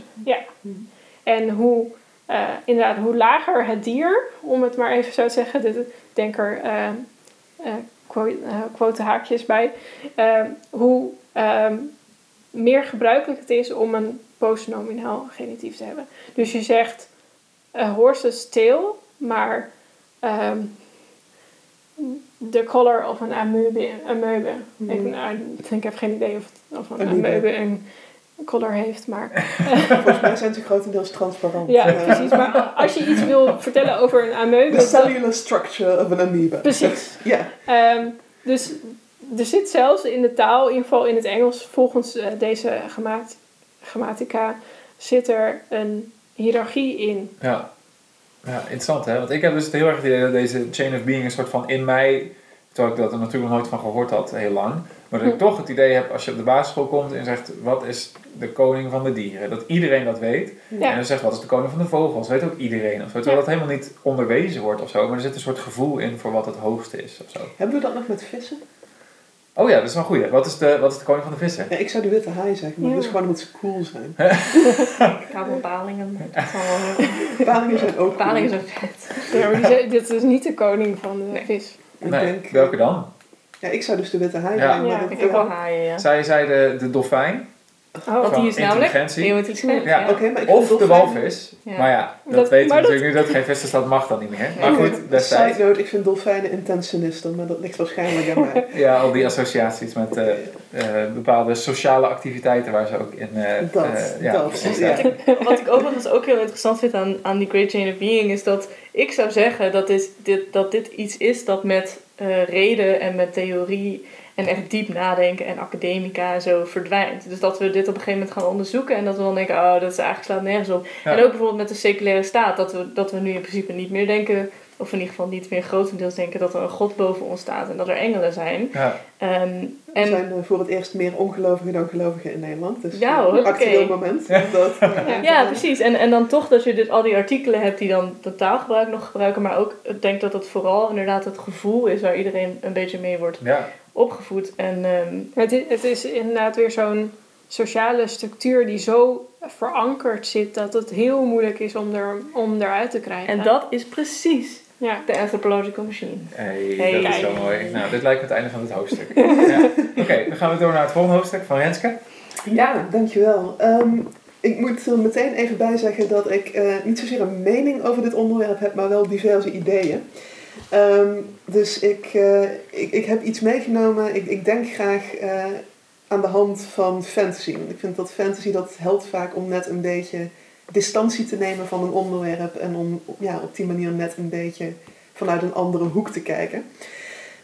En hoe, eh, inderdaad, hoe lager het dier, om het maar even zo te zeggen, dit, ik denk er quote, quote haakjes bij, hoe ehm, meer gebruikelijk het is om een postnominaal genitief te hebben. Dus je zegt a horse's tail, maar ehm the color of een amebe. amebe. Mhm. Ik, nou, ik denk, ik heb geen idee of, of een amebe een color heeft, maar Volgens mij zijn ze grotendeels transparant. ja, Eh, precies. Maar als je iets wil vertellen over een amebe... The cellular structure of an amoeba. Precies. Ja. Ehm, dus er zit zelfs in de taal, in ieder geval in het Engels, volgens eh, deze grammat- grammatica, zit er een hiërarchie in. Ja. ja, interessant hè. Want ik heb dus het heel erg het idee dat deze chain of being een soort van in mij, terwijl ik dat er natuurlijk nog nooit van gehoord had, heel lang. Maar dat ik Hm. toch het idee heb als je op de basisschool komt en zegt wat is de koning van de dieren. Dat iedereen dat weet. Ja. En dan zegt wat is de koning van de vogels. Weet ook iedereen of zo. Terwijl dat helemaal niet onderwezen wordt of zo. Maar er zit een soort gevoel in voor wat het hoogste is of zo. Hebben we dat nog met vissen? Oh ja, dat is wel een goeie. Wat is de, wat is de koning van de vissen? Ja, ik zou de witte haai zeggen, maar Ja. dat is gewoon omdat ze cool zijn. Kabelpalingen. Dat zal wel heel- Palingen zijn ook cool. Palingen zijn vet. Ja, maar dit is niet de koning van de Nee. vis. Ik Nee, denk, welke dan? ja, ik zou dus de witte haai Ja. zijn. maar Ja, Ik heb wel haaien, ja. Zij zei de, de dolfijn. Oh, Want die is Van namelijk intelligentie. heel intelligent. Ja, maar ik Of de walvis. Ja. Maar ja, dat, Dat- weten we dat- natuurlijk nu dat geen vis is, dat mag dan niet meer. Maar goed, destijds. Side note, ik vind dolfijnen intentionisten, maar dat ligt waarschijnlijk aan mij. Ja, al die associaties met eh, eh, bepaalde sociale activiteiten waar ze ook in... eh, Dat, ja, dat, ja. Wat ik overigens ook heel interessant vind aan, aan die Great Chain of Being is dat ik zou zeggen dat dit, dit, dat dit iets is dat met eh, reden en met theorie en echt diep nadenken en academica en zo verdwijnt. Dus dat we dit op een gegeven moment gaan onderzoeken en dat we dan denken, oh, dat is eigenlijk slaat nergens op. Ja. En ook bijvoorbeeld met de seculaire staat, dat we, dat we nu in principe niet meer denken, of in ieder geval niet meer grotendeels denken dat er een God boven ons staat en dat er engelen zijn. Ja. Ehm, Er en zijn eh, voor het eerst meer ongelovigen dan gelovigen in Nederland. Dus Ja, eh, hoor, actueel moment. Dat, eh, Ja, precies. En, en dan toch dat je dus al die artikelen hebt die dan de taalgebruik nog gebruiken. Maar ook, ik denk dat het vooral inderdaad het gevoel is waar iedereen een beetje mee wordt ja. opgevoed. En ehm, Het is, het is inderdaad weer zo'n sociale structuur die zo verankerd zit dat het heel moeilijk is om, er, om eruit te krijgen. en dat is precies Ja. de anthropological machine. Hey, Hey. dat is zo mooi. Nou, dit lijkt me het einde van het hoofdstuk. ja. Oké, dan gaan we door naar het volgende hoofdstuk van Renske. Ja, dankjewel. Ehm, ik moet er meteen even bij zeggen dat ik eh, niet zozeer een mening over dit onderwerp heb, maar wel diverse ideeën. Ehm, dus ik, eh, ik, ik heb iets meegenomen. Ik, ik denk graag eh, aan de hand van fantasy. Want ik vind dat fantasy dat helpt vaak om net een beetje distantie te nemen van een onderwerp en om ja, op die manier net een beetje vanuit een andere hoek te kijken.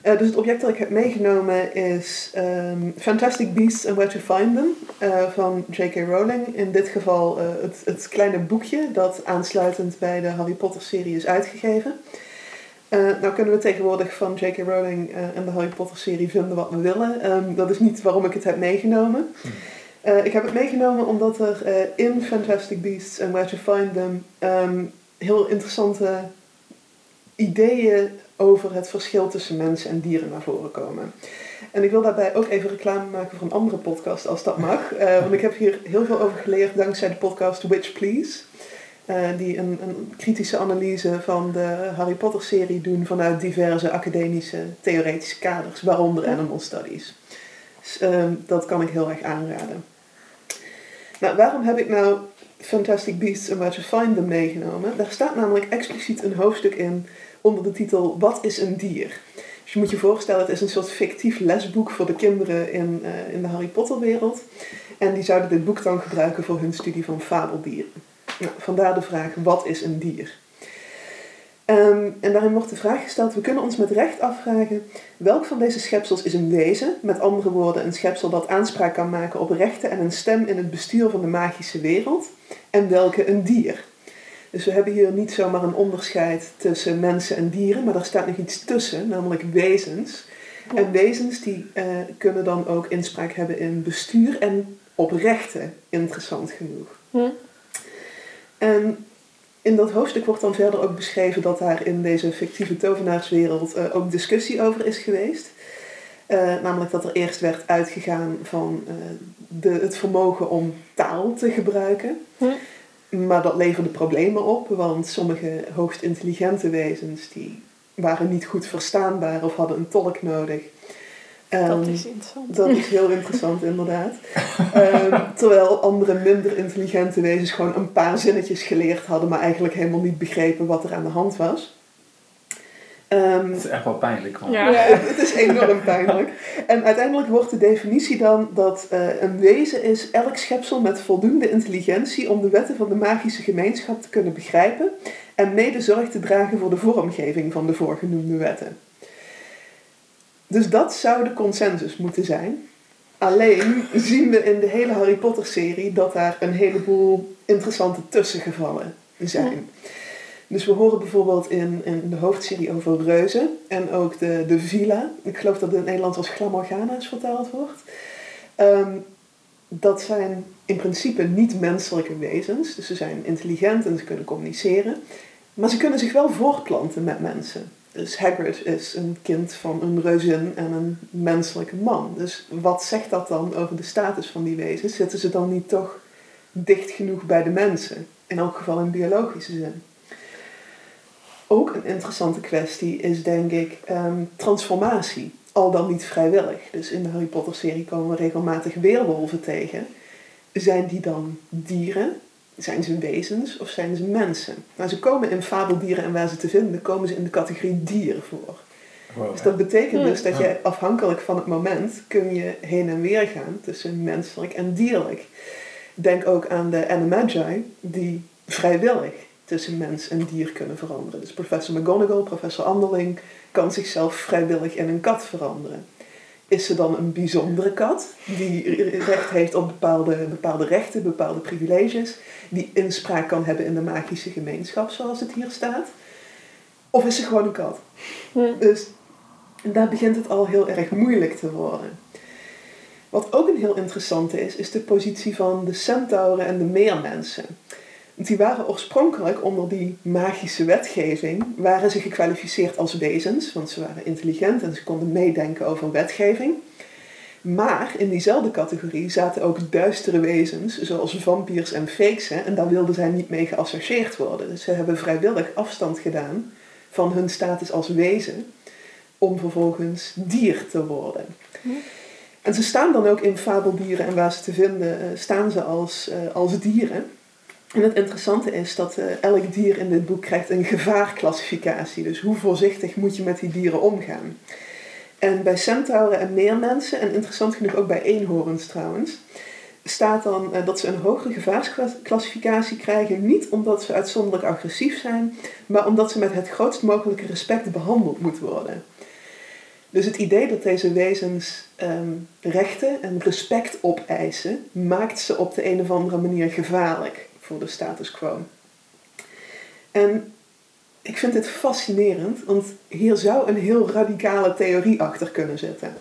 Eh, dus het object dat ik heb meegenomen is ehm, Fantastic Beasts and Where to Find Them eh, van J.K. Rowling. In dit geval eh, het, het kleine boekje dat aansluitend bij de Harry Potter serie is uitgegeven. Nou kunnen we tegenwoordig van J.K. Rowling en de Harry Potter serie vinden wat we willen. Ehm, dat is niet waarom ik het heb meegenomen. Eh, ik heb het meegenomen omdat er eh, in Fantastic Beasts and Where to Find Them ehm, heel interessante ideeën over het verschil tussen mensen en dieren naar voren komen. En ik wil daarbij ook even reclame maken voor een andere podcast, als dat mag. Eh, want ik heb hier heel veel over geleerd dankzij de podcast Witch Please. Die een, kritische analyse van de Harry Potter serie doen vanuit diverse academische theoretische kaders, waaronder Animal Studies. Ehm, dat kan ik heel erg aanraden. Nou, waarom heb ik nou Fantastic Beasts and Where to Find Them meegenomen? Daar staat namelijk expliciet een hoofdstuk in onder de titel Wat is een dier? Dus je moet je voorstellen, het is een soort fictief lesboek voor de kinderen in, eh, in de Harry Potter wereld. En die zouden dit boek dan gebruiken voor hun studie van fabeldieren. Nou, vandaar de vraag, wat is een dier? Ehm, en daarin wordt de vraag gesteld, we kunnen ons met recht afvragen, welk van deze schepsels is een wezen? Met andere woorden, een schepsel dat aanspraak kan maken op rechten en een stem in het bestuur van de magische wereld. En welke een dier? Dus we hebben hier niet zomaar een onderscheid tussen mensen en dieren, maar daar staat nog iets tussen, namelijk wezens. En wezens die eh, kunnen dan ook inspraak hebben in bestuur en op rechten, interessant genoeg. Hm. En in dat hoofdstuk wordt dan verder ook beschreven dat daar in deze fictieve tovenaarswereld uh, ook discussie over is geweest. Uh, namelijk dat er eerst werd uitgegaan van uh, de, het vermogen om taal te gebruiken. Hm. Maar dat leverde problemen op, want sommige hoogst intelligente wezens die waren niet goed verstaanbaar of hadden een tolk nodig. Dat Ehm, is interessant. dat is heel interessant, inderdaad. Ehm, terwijl andere minder intelligente wezens gewoon een paar zinnetjes geleerd hadden, maar eigenlijk helemaal niet begrepen wat er aan de hand was. Ehm, Het is echt wel pijnlijk. Man. Ja. Ja. het is enorm pijnlijk. En uiteindelijk wordt de definitie dan dat eh, een wezen is elk schepsel met voldoende intelligentie om de wetten van de magische gemeenschap te kunnen begrijpen en mede zorg te dragen voor de vormgeving van de voorgenoemde wetten. Dus dat zou de consensus moeten zijn. Alleen zien we in de hele Harry Potter serie dat daar een heleboel interessante tussengevallen zijn. Dus we horen bijvoorbeeld in, in de hoofdserie over reuzen en ook de, de villa. Ik geloof dat het in het Nederlands als Glamorgana's vertaald wordt. Ehm, dat zijn in principe niet menselijke wezens. Dus ze zijn intelligent en ze kunnen communiceren. Maar ze kunnen zich wel voortplanten met mensen. Dus Hagrid is een kind van een reuzin en een menselijke man. Dus wat zegt dat dan over de status van die wezens? Zitten ze dan niet toch dicht genoeg bij de mensen? In elk geval in biologische zin. Ook een interessante kwestie is denk ik ehm, transformatie. Al dan niet vrijwillig. Dus in de Harry Potter serie komen we regelmatig weerwolven tegen. Zijn die dan dieren? Zijn ze wezens of zijn ze mensen? Nou, ze komen in fabeldieren en waar ze te vinden, komen ze in de categorie dier voor. Wow, Dus dat betekent dus dat je afhankelijk van het moment kun je heen en weer gaan tussen menselijk en dierlijk. Denk ook aan de Animagi die vrijwillig tussen mens en dier kunnen veranderen. Dus professor McGonagall, professor Anderling kan zichzelf vrijwillig in een kat veranderen. Is ze dan een bijzondere kat die recht heeft op bepaalde, bepaalde rechten, bepaalde privileges, die inspraak kan hebben in de magische gemeenschap zoals het hier staat? Of is ze gewoon een kat? Hm. Dus daar begint het al heel erg moeilijk te worden. Wat ook een heel interessante is, is de positie van de centauren en de meermensen. Die waren oorspronkelijk onder die magische wetgeving, waren ze gekwalificeerd als wezens, want ze waren intelligent en ze konden meedenken over wetgeving. Maar in diezelfde categorie zaten ook duistere wezens, zoals vampiers en feeksen, en daar wilden zij niet mee geassocieerd worden. Dus ze hebben vrijwillig afstand gedaan van hun status als wezen, om vervolgens dier te worden. En ze staan dan ook in fabeldieren en waar ze te vinden, eh, staan ze als, eh, als dieren. En het interessante is dat eh, elk dier in dit boek krijgt een gevaarclassificatie. Dus hoe voorzichtig moet je met die dieren omgaan. En bij centauren en meermensen, en interessant genoeg ook bij eenhoorns trouwens, staat dan eh, dat ze een hogere gevaarsclassificatie krijgen. Niet omdat ze uitzonderlijk agressief zijn, maar omdat ze met het grootst mogelijke respect behandeld moeten worden. Dus het idee dat deze wezens ehm, rechten en respect opeisen, maakt ze op de een of andere manier gevaarlijk voor de status quo. En ik vind dit fascinerend, want hier zou een heel radicale theorie achter kunnen zitten.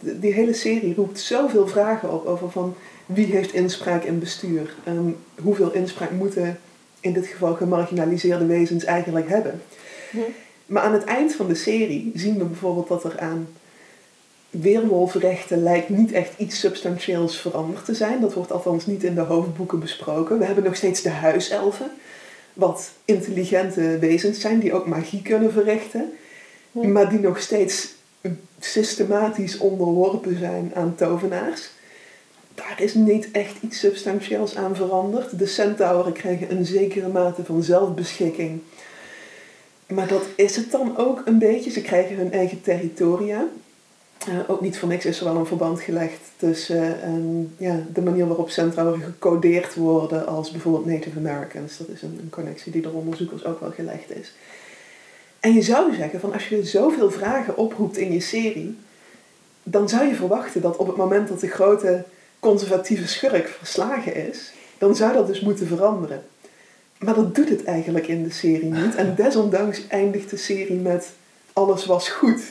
Die hele serie roept zoveel vragen op over van wie heeft inspraak in bestuur en hoeveel inspraak moeten in dit geval gemarginaliseerde wezens eigenlijk hebben. Hm. Maar aan het eind van de serie zien we bijvoorbeeld dat er aan weerwolfrechten lijkt niet echt iets substantieels veranderd te zijn. Dat wordt althans niet in de hoofdboeken besproken. We hebben nog steeds de huiselfen, wat intelligente wezens zijn die ook magie kunnen verrichten, maar die nog steeds systematisch onderworpen zijn aan tovenaars. Daar is niet echt iets substantieels aan veranderd. De centauren krijgen een zekere mate van zelfbeschikking. Maar dat is het dan ook een beetje. Ze krijgen hun eigen territoria. Eh, ook niet voor niks is er wel een verband gelegd tussen ehm, ja, de manier waarop centauren gecodeerd worden als bijvoorbeeld Native Americans. Dat is een, een connectie die door onderzoekers ook wel gelegd is. En je zou zeggen, van als je zoveel vragen oproept in je serie, dan zou je verwachten dat op het moment dat de grote conservatieve schurk verslagen is, dan zou dat dus moeten veranderen. Maar dat doet het eigenlijk in de serie niet. En desondanks eindigt de serie met alles was goed.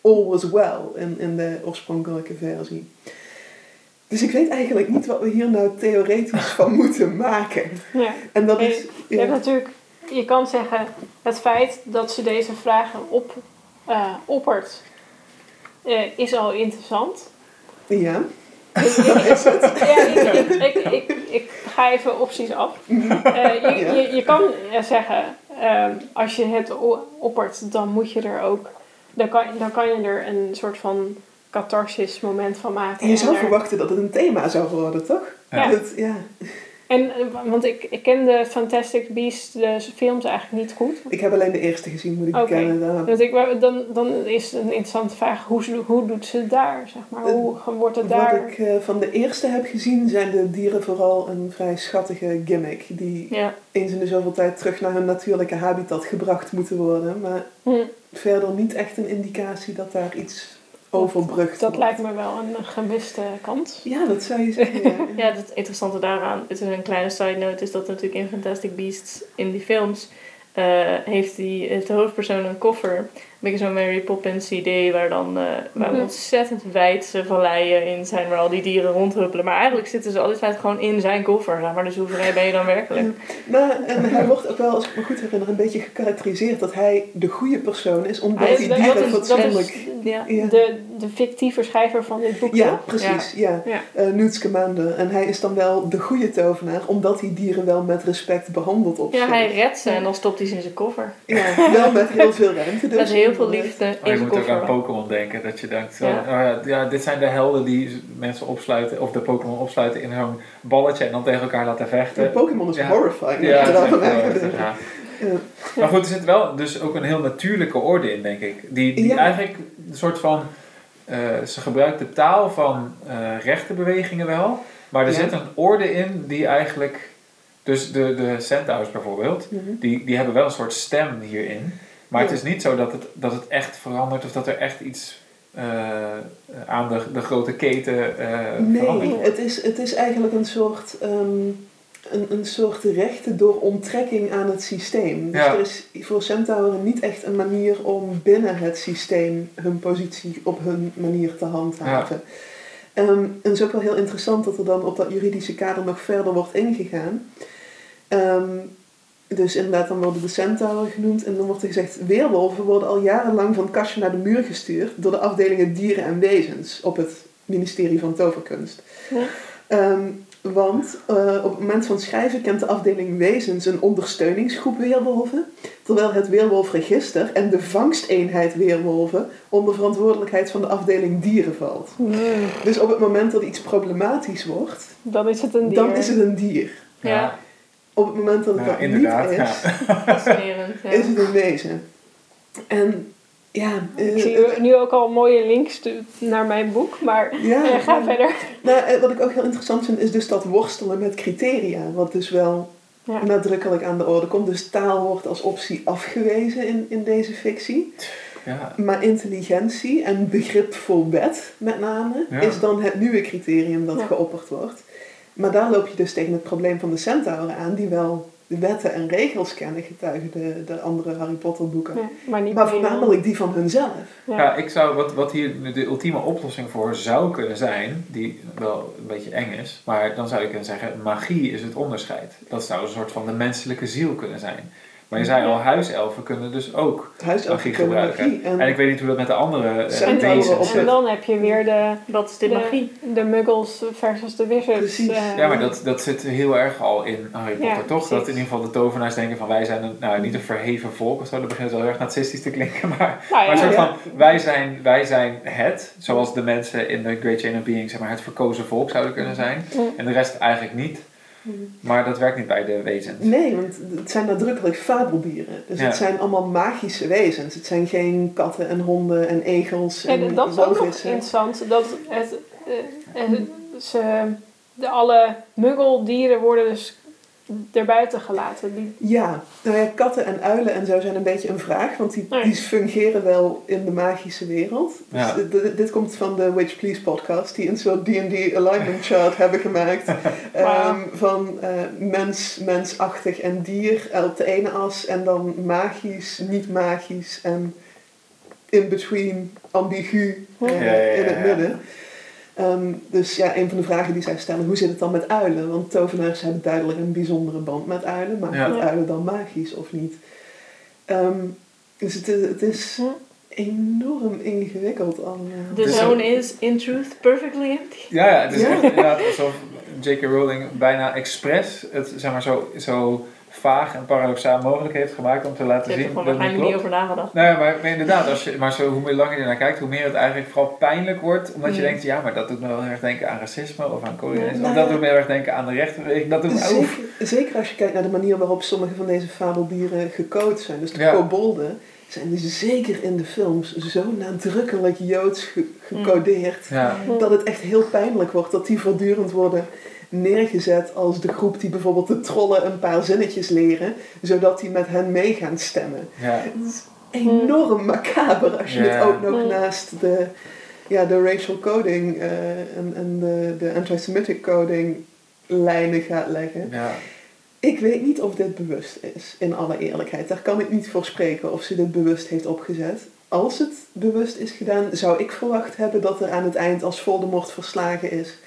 All was well in, in de oorspronkelijke versie. Dus ik weet eigenlijk niet wat we hier nou theoretisch van moeten maken. Ja. En dat is... Je, hebt natuurlijk, je kan zeggen, het feit dat ze deze vragen op, eh, oppert, eh, is al interessant. ja. dat is het. Ja, ik, ik, ik, ik, ik ga even opties af. Eh, je, Ja. je, je kan zeggen, als je het oppert, dan moet je er ook, dan kan, dan kan je er een soort van catharsis moment van maken. En je zou En er- verwachten dat het een thema zou worden, toch? Ja. Dat, ja. En, eh, want ik, ik ken de Fantastic Beasts, de films eigenlijk niet goed. Ik heb alleen de eerste gezien, moet ik Oké. bekennen. Want ik, dan, dan is het een interessante vraag, hoe, hoe doet ze daar? Zeg maar? Hoe wordt het Wat daar? ik eh, van de eerste heb gezien, zijn de dieren vooral een vrij schattige gimmick. Die Ja. eens in de zoveel tijd terug naar hun natuurlijke habitat gebracht moeten worden. Maar Hm, verder niet echt een indicatie dat daar iets overbrugt dat lijkt me wel een gemiste kans. Ja, dat zou je zeggen. Ja. Ja, het interessante daaraan, het is een kleine side note, is dat natuurlijk in Fantastic Beasts, in die films, eh, heeft, die, heeft de hoofdpersoon een koffer. Een beetje zo'n Mary Poppins idee, waar dan eh, waar Mhm. ontzettend wijdse valleien in zijn, waar al die dieren rondhuppelen. Maar eigenlijk zitten ze altijd gewoon in zijn koffer, maar. Dus hoe vrij ben je dan werkelijk? Nou, en hij wordt ook wel, als ik me goed herinner, een beetje gekarakteriseerd dat hij de goede persoon is, omdat Hij die dieren dat is, dat fatsoenlijk... is Ja. Ja. de, de fictieve schrijver van dit boek. Ja, precies. Ja. Ja. Eh, Newt Scamander. En hij is dan wel de goede tovenaar, omdat hij dieren wel met respect behandelt op Ja, hij redt ze en dan stopt hij ze in zijn koffer. Ja, wel met heel veel ruimte. Dus heel veel liefde in Maar je moet ook aan. Pokémon denken. Dat je denkt, Ja. oh ja, dit zijn de helden die mensen opsluiten, of de Pokémon opsluiten in zo'n balletje en dan tegen elkaar laten vechten. De Pokémon is Ja. horrifying. Ja, dat. Maar goed, er zit wel dus ook een heel natuurlijke orde in, denk ik. Die, die Ja. eigenlijk een soort van... eh, ze gebruikt de taal van eh rechte bewegingen wel. Maar er Ja. zit een orde in die eigenlijk... Dus de, de centaurs bijvoorbeeld, Mhm. die, die hebben wel een soort stem hierin. Maar het is niet zo dat het, dat het echt verandert of dat er echt iets eh, aan de, de grote keten eh verandert Nee, het is, het is eigenlijk een soort, ehm, een, een soort rechten door onttrekking aan het systeem. Dus Ja. er is voor centauren niet echt een manier om binnen het systeem hun positie op hun manier te handhaven. Ehm, en het is ook wel heel interessant dat er dan op dat juridische kader nog verder wordt ingegaan. Ehm, dus inderdaad, dan worden de centauren genoemd en dan wordt er gezegd... Weerwolven worden al jarenlang van het kastje naar de muur gestuurd... door de afdelingen dieren en wezens op het ministerie van toverkunst. Ja. Ehm, want eh, op het moment van schrijven kent de afdeling wezens een ondersteuningsgroep weerwolven... terwijl het weerwolfregister en de vangsteenheid weerwolven... onder verantwoordelijkheid van de afdeling dieren valt. Dus op het moment dat iets problematisch wordt, dan is het een dier. dan is het een dier. Ja, Op het moment dat het Ja, dat inderdaad, niet is, fascinerend. Ja. is het een wezen. En ja, eh, Ik zie nu ook al mooie links naar mijn boek, maar ja, eh, ga ja. verder. Nou, eh, wat ik ook heel interessant vind, is dus dat worstelen met criteria. Wat dus wel Ja. nadrukkelijk aan de orde komt. Dus taal wordt als optie afgewezen in, in deze fictie. Ja. Maar intelligentie en begrip voor wet, met name, Ja. is dan het nieuwe criterium dat Ja. geopperd wordt. Maar daar loop je dus tegen het probleem van de centauren aan, die wel de wetten en regels kennen, getuigen de, de andere Harry Potter boeken. Ja, maar niet Maar voornamelijk die van hunzelf. Ja. Ja, ik zou, wat, wat hier de ultieme oplossing voor zou kunnen zijn, die wel een beetje eng is, maar dan zou je kunnen zeggen, magie is het onderscheid. Dat zou een soort van de menselijke ziel kunnen zijn. Maar je zei al, huiselfen kunnen dus ook magie gebruiken. magie. En, En ik weet niet hoe dat met de andere eh, wezens zit. En dan heb je weer de, Wat is de, magie? de muggles versus de wizards. Precies. eh, Ja, maar dat, dat zit heel erg al in Harry Potter, Ja, toch? Dat in ieder geval de tovenaars denken van wij zijn een, nou niet een verheven volk of zo, dat begint wel heel erg narcistisch te klinken, maar, nou maar ja, een soort ja. van wij zijn, wij zijn het, zoals de mensen in de Great Chain of Being, zeg maar het verkozen volk zouden kunnen zijn. Mm. En de rest eigenlijk niet. Maar dat werkt niet bij de wezens. Nee, want het zijn nadrukkelijk fabeldieren. Dus Ja. het zijn allemaal magische wezens. Het zijn geen katten en honden en egels en En dat is ook nog interessant. Dat het, eh, eh, ze, de, alle muggeldieren worden dus erbuiten gelaten. Die, Ja, nou ja, katten en uilen en zo zijn een beetje een vraag, want die, Nee. die fungeren wel in de magische wereld. Dus Ja. dit- dit, dit komt van de Witch Please podcast, die een soort D&D alignment chart hebben gemaakt. Ehm, van eh, mens, mensachtig en dier op de ene as en dan magisch, niet magisch en in between, ambigu eh, Ja, ja, ja, in het midden. Ehm, dus ja, een van de vragen die zij stellen, hoe zit het dan met uilen? Want tovenaars hebben duidelijk een bijzondere band met uilen, maar Ja. uilen dan magisch of niet? Ehm, dus het is, het is enorm ingewikkeld allemaal. The Dus zone is, in truth, perfectly empty. Ja, ja, het is Ja. echt inderdaad alsof J.K. Rowling bijna expres het zeg maar, zo, zo vaag en paradoxaal mogelijk heeft gemaakt om te laten Ik heb er zien waarschijnlijk niet over nagedacht. Nou ja, maar, maar inderdaad, als je, maar zo, hoe meer langer je ernaar kijkt, hoe meer het eigenlijk vooral pijnlijk wordt. Omdat je Ja. denkt, ja, maar dat doet me wel heel erg denken aan racisme of aan. Ja. Of dat doet me heel erg denken aan de rechtenbeweging. Dat doet me ook. Zeker, zeker als je kijkt naar de manier waarop sommige van deze fabeldieren gecode zijn. Dus de Ja. kobolden zijn dus zeker in de films zo nadrukkelijk joods ge- gecodeerd. Ja. Dat het echt heel pijnlijk wordt dat die voortdurend worden neergezet als de groep die bijvoorbeeld de trollen een paar zinnetjes leren, zodat die met hen mee gaan stemmen. Ja. Het is enorm macaber als je Ja. het ook nog naast de, ja, de racial coding eh, en, en de, de anti-Semitic coding lijnen gaat leggen. Ja. Ik weet niet of dit bewust is, in alle eerlijkheid. Daar kan ik niet voor spreken of ze dit bewust heeft opgezet. Als het bewust is gedaan, zou ik verwacht hebben dat er aan het eind, als Voldemort verslagen is,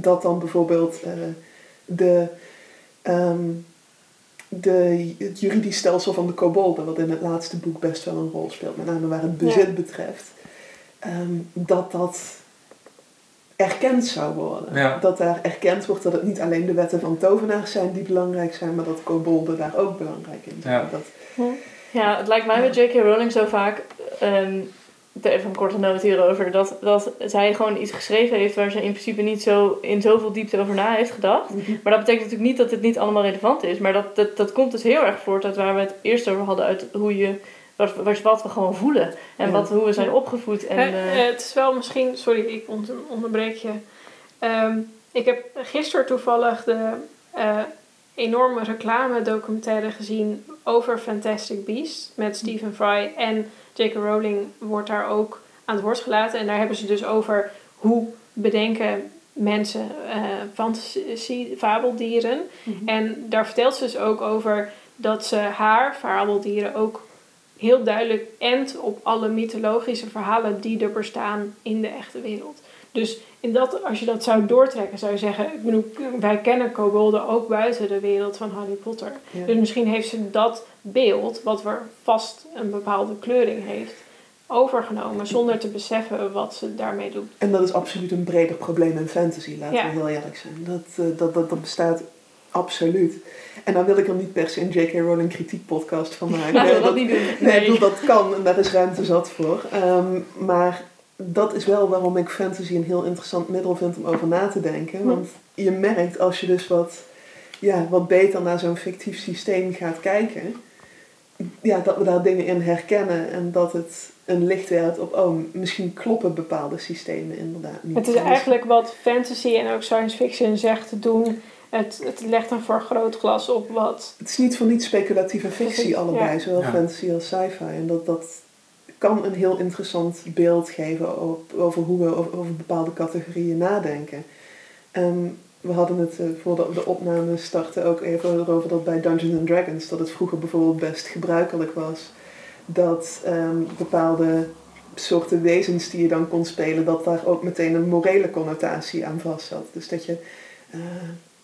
dat dan bijvoorbeeld eh, de, ehm, de, het juridisch stelsel van de kobolden, wat in het laatste boek best wel een rol speelt, met name waar het bezit Ja. betreft, ehm, dat dat erkend zou worden. Ja. Dat daar erkend wordt dat het niet alleen de wetten van tovenaars zijn die belangrijk zijn, maar dat kobolden daar ook belangrijk in zijn. Ja. Dat, Ja, het lijkt mij met J.K. Rowling zo vaak, even een korte noot hierover, dat, dat zij gewoon iets geschreven heeft waar ze in principe niet zo in zoveel diepte over na heeft gedacht. Maar dat betekent natuurlijk niet dat het niet allemaal relevant is, maar dat, dat, dat komt dus heel erg voort uit waar we het eerst over hadden, uit hoe je, wat, wat, we gewoon voelen en Ja. wat, hoe we zijn opgevoed. En, Eh, eh, het is wel misschien, sorry, ik onderbreek je. Ehm, ik heb gisteren toevallig de eh, enorme reclame documentaire gezien over Fantastic Beasts met Stephen Fry. En J.K. Rowling wordt daar ook aan het woord gelaten. En daar hebben ze dus over hoe bedenken mensen eh fantasie, fabeldieren. Mhm. En daar vertelt ze dus ook over dat ze haar fabeldieren ook heel duidelijk endt op alle mythologische verhalen die er bestaan in de echte wereld. Dus in dat, als je dat zou doortrekken, zou je zeggen, ik bedoel, wij kennen kobolden ook buiten de wereld van Harry Potter. ja. Dus misschien heeft ze dat beeld, wat weer vast een bepaalde kleuring heeft, overgenomen zonder te beseffen wat ze daarmee doet. En dat is absoluut een breder probleem in fantasy, laten Ja. we heel eerlijk zijn. Dat, eh, dat, dat, dat bestaat absoluut. En dan wil ik er niet per se een J.K. Rowling kritiek podcast van maken. Nee, dat niet doen. Nee, ik bedoel, dat kan en daar is ruimte zat voor. Ehm, maar dat is wel waarom ik fantasy een heel interessant middel vind om over na te denken. Want je merkt als je dus wat, ja, wat beter naar zo'n fictief systeem gaat kijken, ja, dat we daar dingen in herkennen en dat het een licht werpt op, oh, misschien kloppen bepaalde systemen inderdaad niet. Het is En eigenlijk wat fantasy en ook science fiction zegt te doen. Het, het legt een vergrootglas op wat Het is niet voor niet speculatieve fictie Precies, allebei, ja. zowel Ja. fantasy als sci-fi. En dat, dat kan een heel interessant beeld geven op, over hoe we over, over bepaalde categorieën nadenken. Ehm, we hadden het uh, voordat de opname startte ook even erover dat bij Dungeons and Dragons, dat het vroeger bijvoorbeeld best gebruikelijk was dat ehm, bepaalde soorten wezens die je dan kon spelen, dat daar ook meteen een morele connotatie aan vast zat. Dus dat je, eh,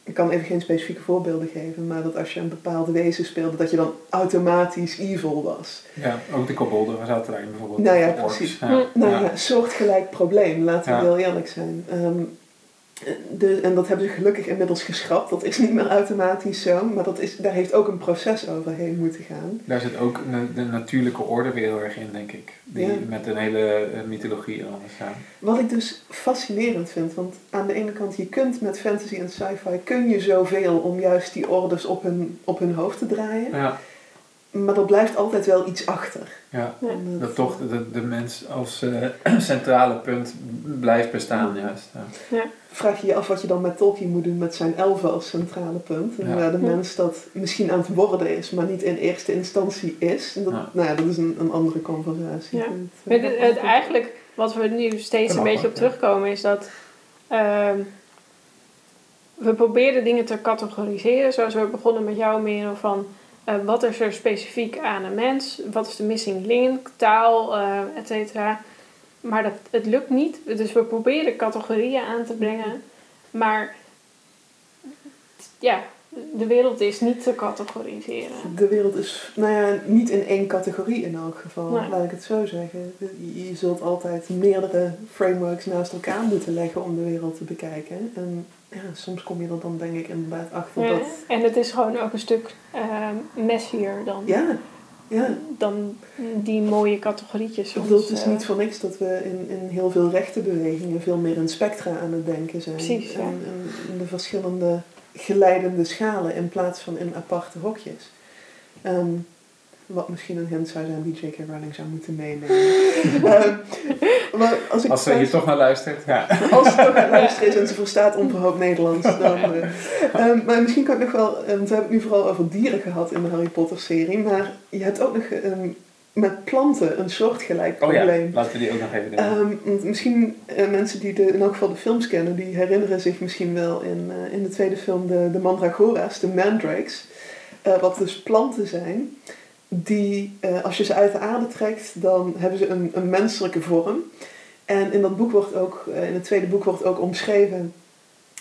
ik kan even geen specifieke voorbeelden geven, maar dat als je een bepaald wezen speelde, dat je dan automatisch evil was. Ja, ook de kobolden zaten daarin bijvoorbeeld. Nou ja, precies. Ja. Nou Ja. ja, soortgelijk probleem, laten we Ja. heel eerlijk zijn. Ehm, de, en dat hebben ze gelukkig inmiddels geschrapt. Dat is niet meer automatisch zo, maar dat is, daar heeft ook een proces overheen moeten gaan. Daar zit ook de, de natuurlijke orde weer heel erg in, denk ik. Die, Ja. Met een hele eh, mythologie alles. Ja. Wat ik dus fascinerend vind, want aan de ene kant, je kunt met fantasy en sci-fi, kun je zoveel om juist die orders op hun, op hun hoofd te draaien. Ja, Maar er blijft altijd wel iets achter. ja. Dat toch de, de mens als eh, centrale punt blijft bestaan, juist. Ja. vraag je je af wat je dan met Tolkien moet doen met zijn elfen als centrale punt. En Ja. waar de Ja. mens dat misschien aan het worden is, maar niet in eerste instantie is. En dat, Ja. Nou ja, dat is een, een andere conversatie. Ja. Het, Maar eh, het, het- eigenlijk, wat we nu steeds een beetje op terugkomen, is dat ehm, we proberen dingen te categoriseren. Zoals we begonnen met jou, Merel, van eh, wat is er specifiek aan een mens? Wat is de missing link? Taal, eh et cetera. Maar dat, het lukt niet. Dus we proberen categorieën aan te brengen. Maar ja, de wereld is niet te categoriseren. De wereld is, nou ja, niet in één categorie in elk geval, Nee. laat ik het zo zeggen. Je, je zult altijd meerdere frameworks naast elkaar moeten leggen om de wereld te bekijken. En ja, soms kom je er dan denk ik inderdaad achter Ja, dat... en het is gewoon ook een stuk ehm messier dan, Ja, ja. dan die mooie categorietjes. Soms, het is eh, niet voor niks dat we in, in heel veel rechtenbewegingen veel meer in spectra aan het denken zijn. Precies, ja. en, en in de verschillende geleidende schalen in plaats van in aparte hokjes. Ehm, wat misschien een hint zou zijn die J.K. Rowling zou moeten meenemen. Ehm, maar als ik Als ze hier toch naar luistert, ja. als ze toch luisteren is en ze verstaat onverhoopt Nederlands. Dan, eh, ehm, maar misschien kan ik nog wel, want we hebben het nu vooral over dieren gehad in de Harry Potter serie. Maar je hebt ook nog ehm, met planten een soortgelijk Oh ja, probleem. laten we die ook nog even doen. Ehm, want misschien eh, mensen die de, in elk geval de films kennen, die herinneren zich misschien wel in, eh, in de tweede film de, de Mandragora's, de Mandrakes. wat dus planten zijn, die eh, als je ze uit de aarde trekt, dan hebben ze een, een menselijke vorm. En in dat boek wordt ook, eh, in het tweede boek wordt ook omschreven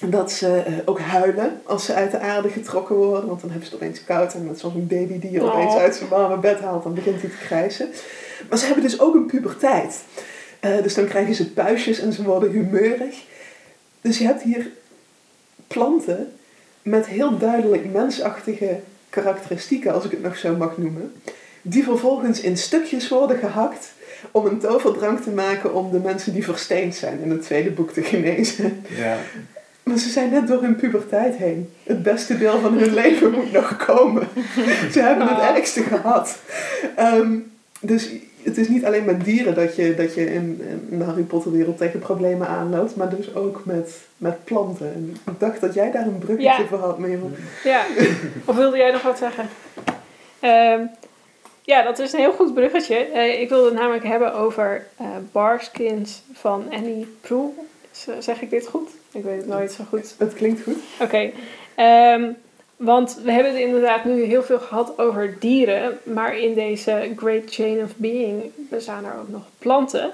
dat ze eh, ook huilen als ze uit de aarde getrokken worden. Want dan hebben ze het opeens koud en met zo'n baby die je Oh. opeens uit zijn warme bed haalt, dan begint hij te krijsen. Maar ze hebben dus ook een puberteit. Dus dan krijgen ze puistjes en ze worden humeurig. Dus je hebt hier planten met heel duidelijk mensachtige karakteristieken, als ik het nog zo mag noemen. Die vervolgens in stukjes worden gehakt om een toverdrank te maken om de mensen die versteend zijn in het tweede boek te genezen. ja. Maar ze zijn net door hun puberteit heen. Het beste deel van hun leven moet nog komen. Ze hebben het Ah. ergste gehad. Ehm, dus het is niet alleen met dieren dat je, dat je in, in de Harry Potter wereld tegen problemen aanloopt, maar dus ook met, met planten. En ik dacht dat jij daar een bruggetje Ja. voor had, Merel. Ja, of wilde jij nog wat zeggen? Ehm, ja, dat is een heel goed bruggetje. Eh, ik wilde het namelijk hebben over eh Barskins van Annie Proulx. Zeg ik dit goed? Ik weet het nooit zo goed. Het klinkt goed. Oké. Ehm, want we hebben het inderdaad nu heel veel gehad over dieren. Maar in deze Great Chain of Being bestaan er ook nog planten.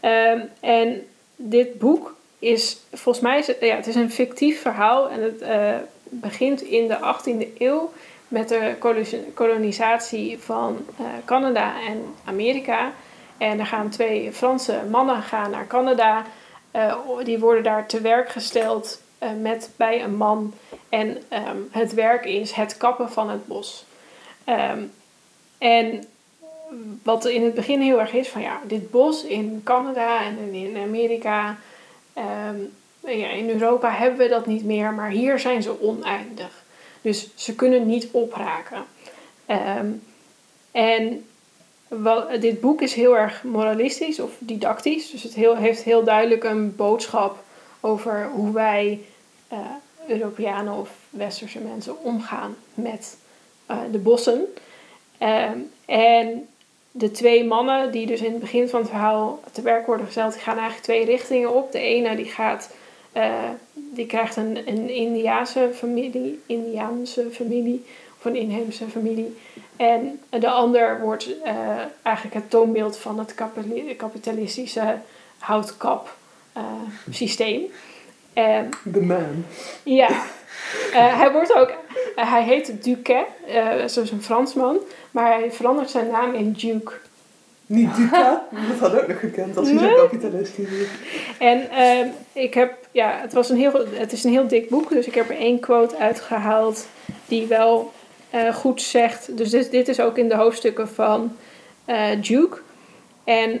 Ehm, en dit boek is volgens mij ja, het is een fictief verhaal. En het eh, begint in de 18e eeuw met de koloni- kolonisatie van eh, Canada en Amerika. En er gaan twee Franse mannen gaan naar Canada. Eh, die worden daar te werk gesteld eh, met, bij een man. En ehm, het werk is het kappen van het bos. Ehm, en wat in het begin heel erg is van ja, dit bos in Canada en in Amerika. ehm, ja, in Europa hebben we dat niet meer, maar hier zijn ze oneindig. Dus ze kunnen niet opraken. En dit boek is heel erg moralistisch of didactisch. Dus het heel, heeft heel duidelijk een boodschap over hoe wij eh, Europeanen of Westerse mensen omgaan met eh, de bossen. Ehm, en de twee mannen die dus in het begin van het verhaal te werk worden gesteld, die gaan eigenlijk twee richtingen op. De ene die gaat, eh, die krijgt een, een Indiaanse familie, Indiaanse familie of een inheemse familie. En de ander wordt eigenlijk het toonbeeld van het kapitali- kapitalistische houtkap eh, systeem. En The man. ja, Eh, hij wordt ook, eh, hij heet zoals een Fransman, maar hij verandert zijn naam in Duke. Niet Duca, dat had ook nog gekend als hij Nee. zo kapitalistisch is. En ehm, ik heb, ja, het, was een heel, het is een heel dik boek, dus ik heb er één quote uitgehaald die wel goed zegt. Dus dit, dit is ook in de hoofdstukken van Duke. En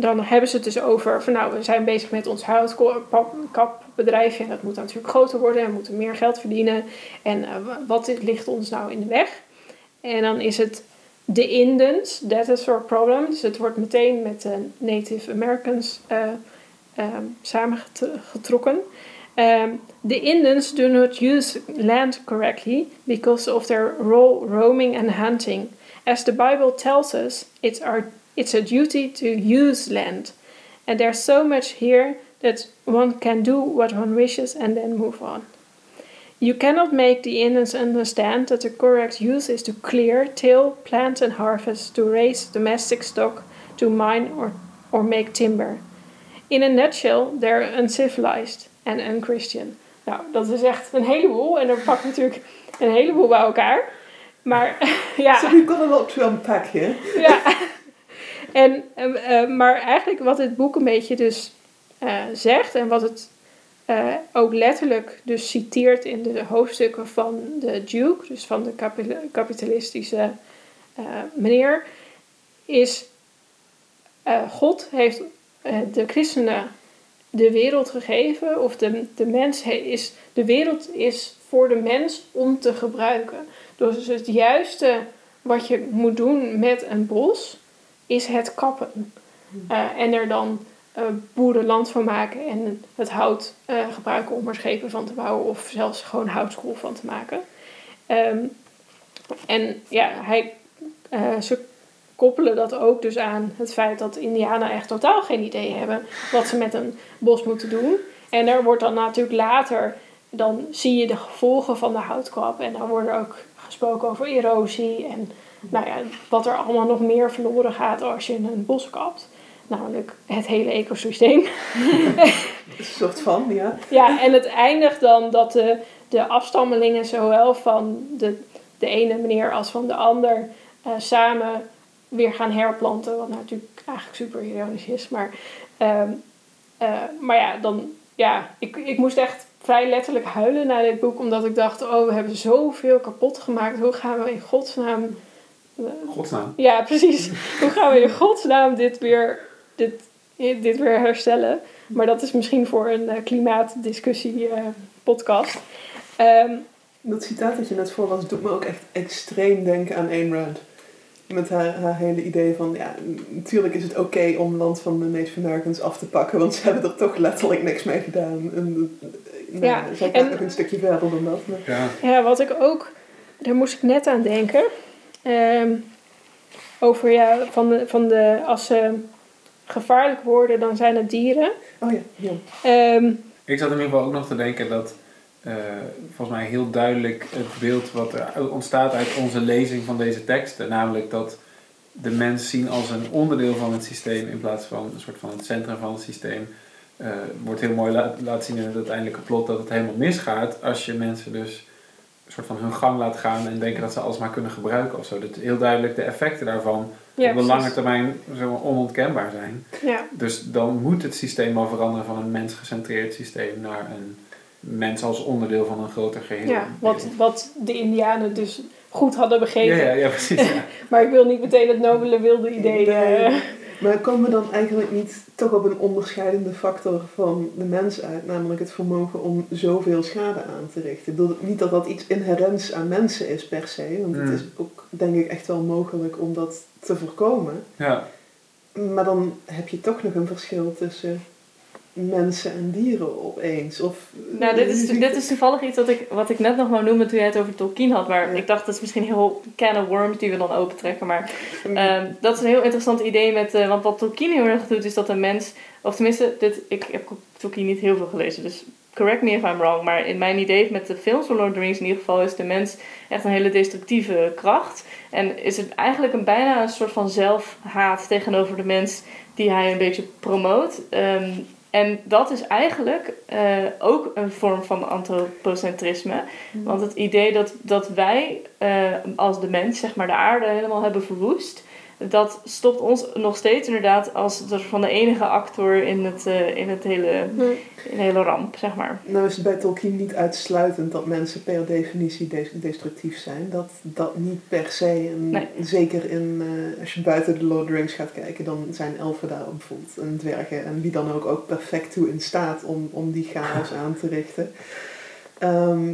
dan hebben ze het dus over, van nou, we zijn bezig met ons houtkapbedrijfje en dat moet natuurlijk groter worden en we moeten meer geld verdienen. En eh, wa- wat ligt ons nou in de weg? En dan is het de Indians, that is our problem. Dus het wordt meteen met de Native Americans ehm, samengetrokken. Um, the Indians do not use land correctly because of their role roaming and hunting. As the Bible tells us, it's, our, it's a duty to use land. And there's so much here that one can do what one wishes and then move on. You cannot make the Indians understand that the correct use is to clear, till, plant, and harvest, to raise domestic stock, to mine or, or make timber. In a nutshell, they're uncivilized and unchristian. Nou, dat is echt een heleboel en er pakt natuurlijk een heleboel bij elkaar. Maar ja. So we've got a lot to unpack here. ja. En, eh, eh, maar eigenlijk wat het boek een beetje dus eh, zegt en wat het eh, ook letterlijk dus citeert in de hoofdstukken van de Duke, dus van de kapi- kapitalistische eh, meneer, is God heeft de christenen de wereld gegeven, of de, de mens is, de wereld is voor de mens om te gebruiken. Dus het juiste wat je moet doen met een bos, is het kappen. Eh, en er dan eh, boerenland van maken en het hout eh, gebruiken om er schepen van te bouwen of zelfs gewoon houtskool van te maken. Ehm, en ja, hij, ze koppelen dat ook dus aan het feit dat Indianen echt totaal geen idee hebben wat ze met een bos moeten doen. En er wordt dan natuurlijk later, dan zie je de gevolgen van de houtkap en dan wordt er ook gesproken over erosie en nou ja, wat er allemaal nog meer verloren gaat als je een bos kapt. Namelijk het hele ecosysteem. Een soort van, ja. Ja, en het eindigt dan dat de, de afstammelingen zowel van de, de ene meneer als van de ander eh, samen weer gaan herplanten. Wat nou natuurlijk eigenlijk super ironisch is. Maar, ehm, eh, maar ja, dan, ja ik, ik moest echt vrij letterlijk huilen na dit boek. Omdat ik dacht, oh, we hebben zoveel kapot gemaakt. Hoe gaan we in godsnaam... Godsnaam. ja, precies. Hoe gaan we in godsnaam dit weer, dit, dit weer herstellen? Maar dat is misschien voor een eh, klimaatdiscussie eh, podcast. Ehm, Dat citaat dat je net voorlas doet me ook echt extreem denken aan Ayn Rand. Met haar, haar hele idee van, ja, natuurlijk is het oké om land van de Native Americans af te pakken, want ze hebben er toch letterlijk niks mee gedaan. En, eh, nou, Ja, zij en- een stukje verder dan dat. Maar, Ja. ja, wat ik ook, daar moest ik net aan denken. Ehm, over ja, van de, van de, als ze gevaarlijk worden, dan zijn het dieren. oh ja, ja. Ehm, Ik zat in ieder geval ook nog te denken dat eh, volgens mij heel duidelijk het beeld wat er ontstaat uit onze lezing van deze teksten, namelijk dat de mens zien als een onderdeel van het systeem in plaats van een soort van het centrum van het systeem. eh, wordt heel mooi la- laten zien in het uiteindelijke plot dat het helemaal misgaat als je mensen dus soort van hun gang laat gaan en denken dat ze alles maar kunnen gebruiken of zo. Dat heel duidelijk de effecten daarvan ja, op de lange termijn zeg maar, onontkenbaar zijn. Ja, Dus dan moet het systeem wel veranderen van een mensgecentreerd systeem naar een mens als onderdeel van een groter geheel. ja wat, wat de indianen dus goed hadden begrepen. ja, ja, ja, precies. Ja. Maar ik wil niet meteen het nobele wilde idee... Nee. Maar komen we dan eigenlijk niet toch op een onderscheidende factor van de mens uit, namelijk het vermogen om zoveel schade aan te richten? Ik bedoel, Niet dat dat iets inherents aan mensen is per se, want het Mm. is ook denk ik echt wel mogelijk om dat te voorkomen. ja. Maar dan heb je toch nog een verschil tussen mensen en dieren opeens. Of, Nou, dit is, dit is toevallig iets wat ik, wat ik net nog wou noemen toen jij het over Tolkien had. Maar Ja. ik dacht, dat is misschien een heel can of worms die we dan opentrekken. Maar ehm, dat is een heel interessant idee. Met, eh, want wat Tolkien heel erg doet, is dat een mens... Of tenminste, dit, ik heb Tolkien niet heel veel gelezen. Dus correct me if I'm wrong. Maar in mijn idee met de films van Lord of the Rings in ieder geval... is de mens echt een hele destructieve kracht. En is het eigenlijk een, bijna een soort van zelfhaat tegenover de mens... die hij een beetje promoot. Ehm, en dat is eigenlijk eh, ook een vorm van antropocentrisme. Want het idee dat, dat wij eh, als de mens, zeg maar, de aarde helemaal hebben verwoest, dat stopt ons nog steeds inderdaad als een soort van de enige actor in het, eh, in het hele, Hm. in de hele ramp, zeg maar. Nou is het bij Tolkien niet uitsluitend dat mensen per definitie des- destructief zijn. Dat, dat niet per se. En Nee. Zeker in, eh, als je buiten de Lord of the Rings gaat kijken, dan zijn elfen daar bijvoorbeeld en dwergen. En wie dan ook ook perfect toe in staat om, om die chaos aan te richten. Ehm,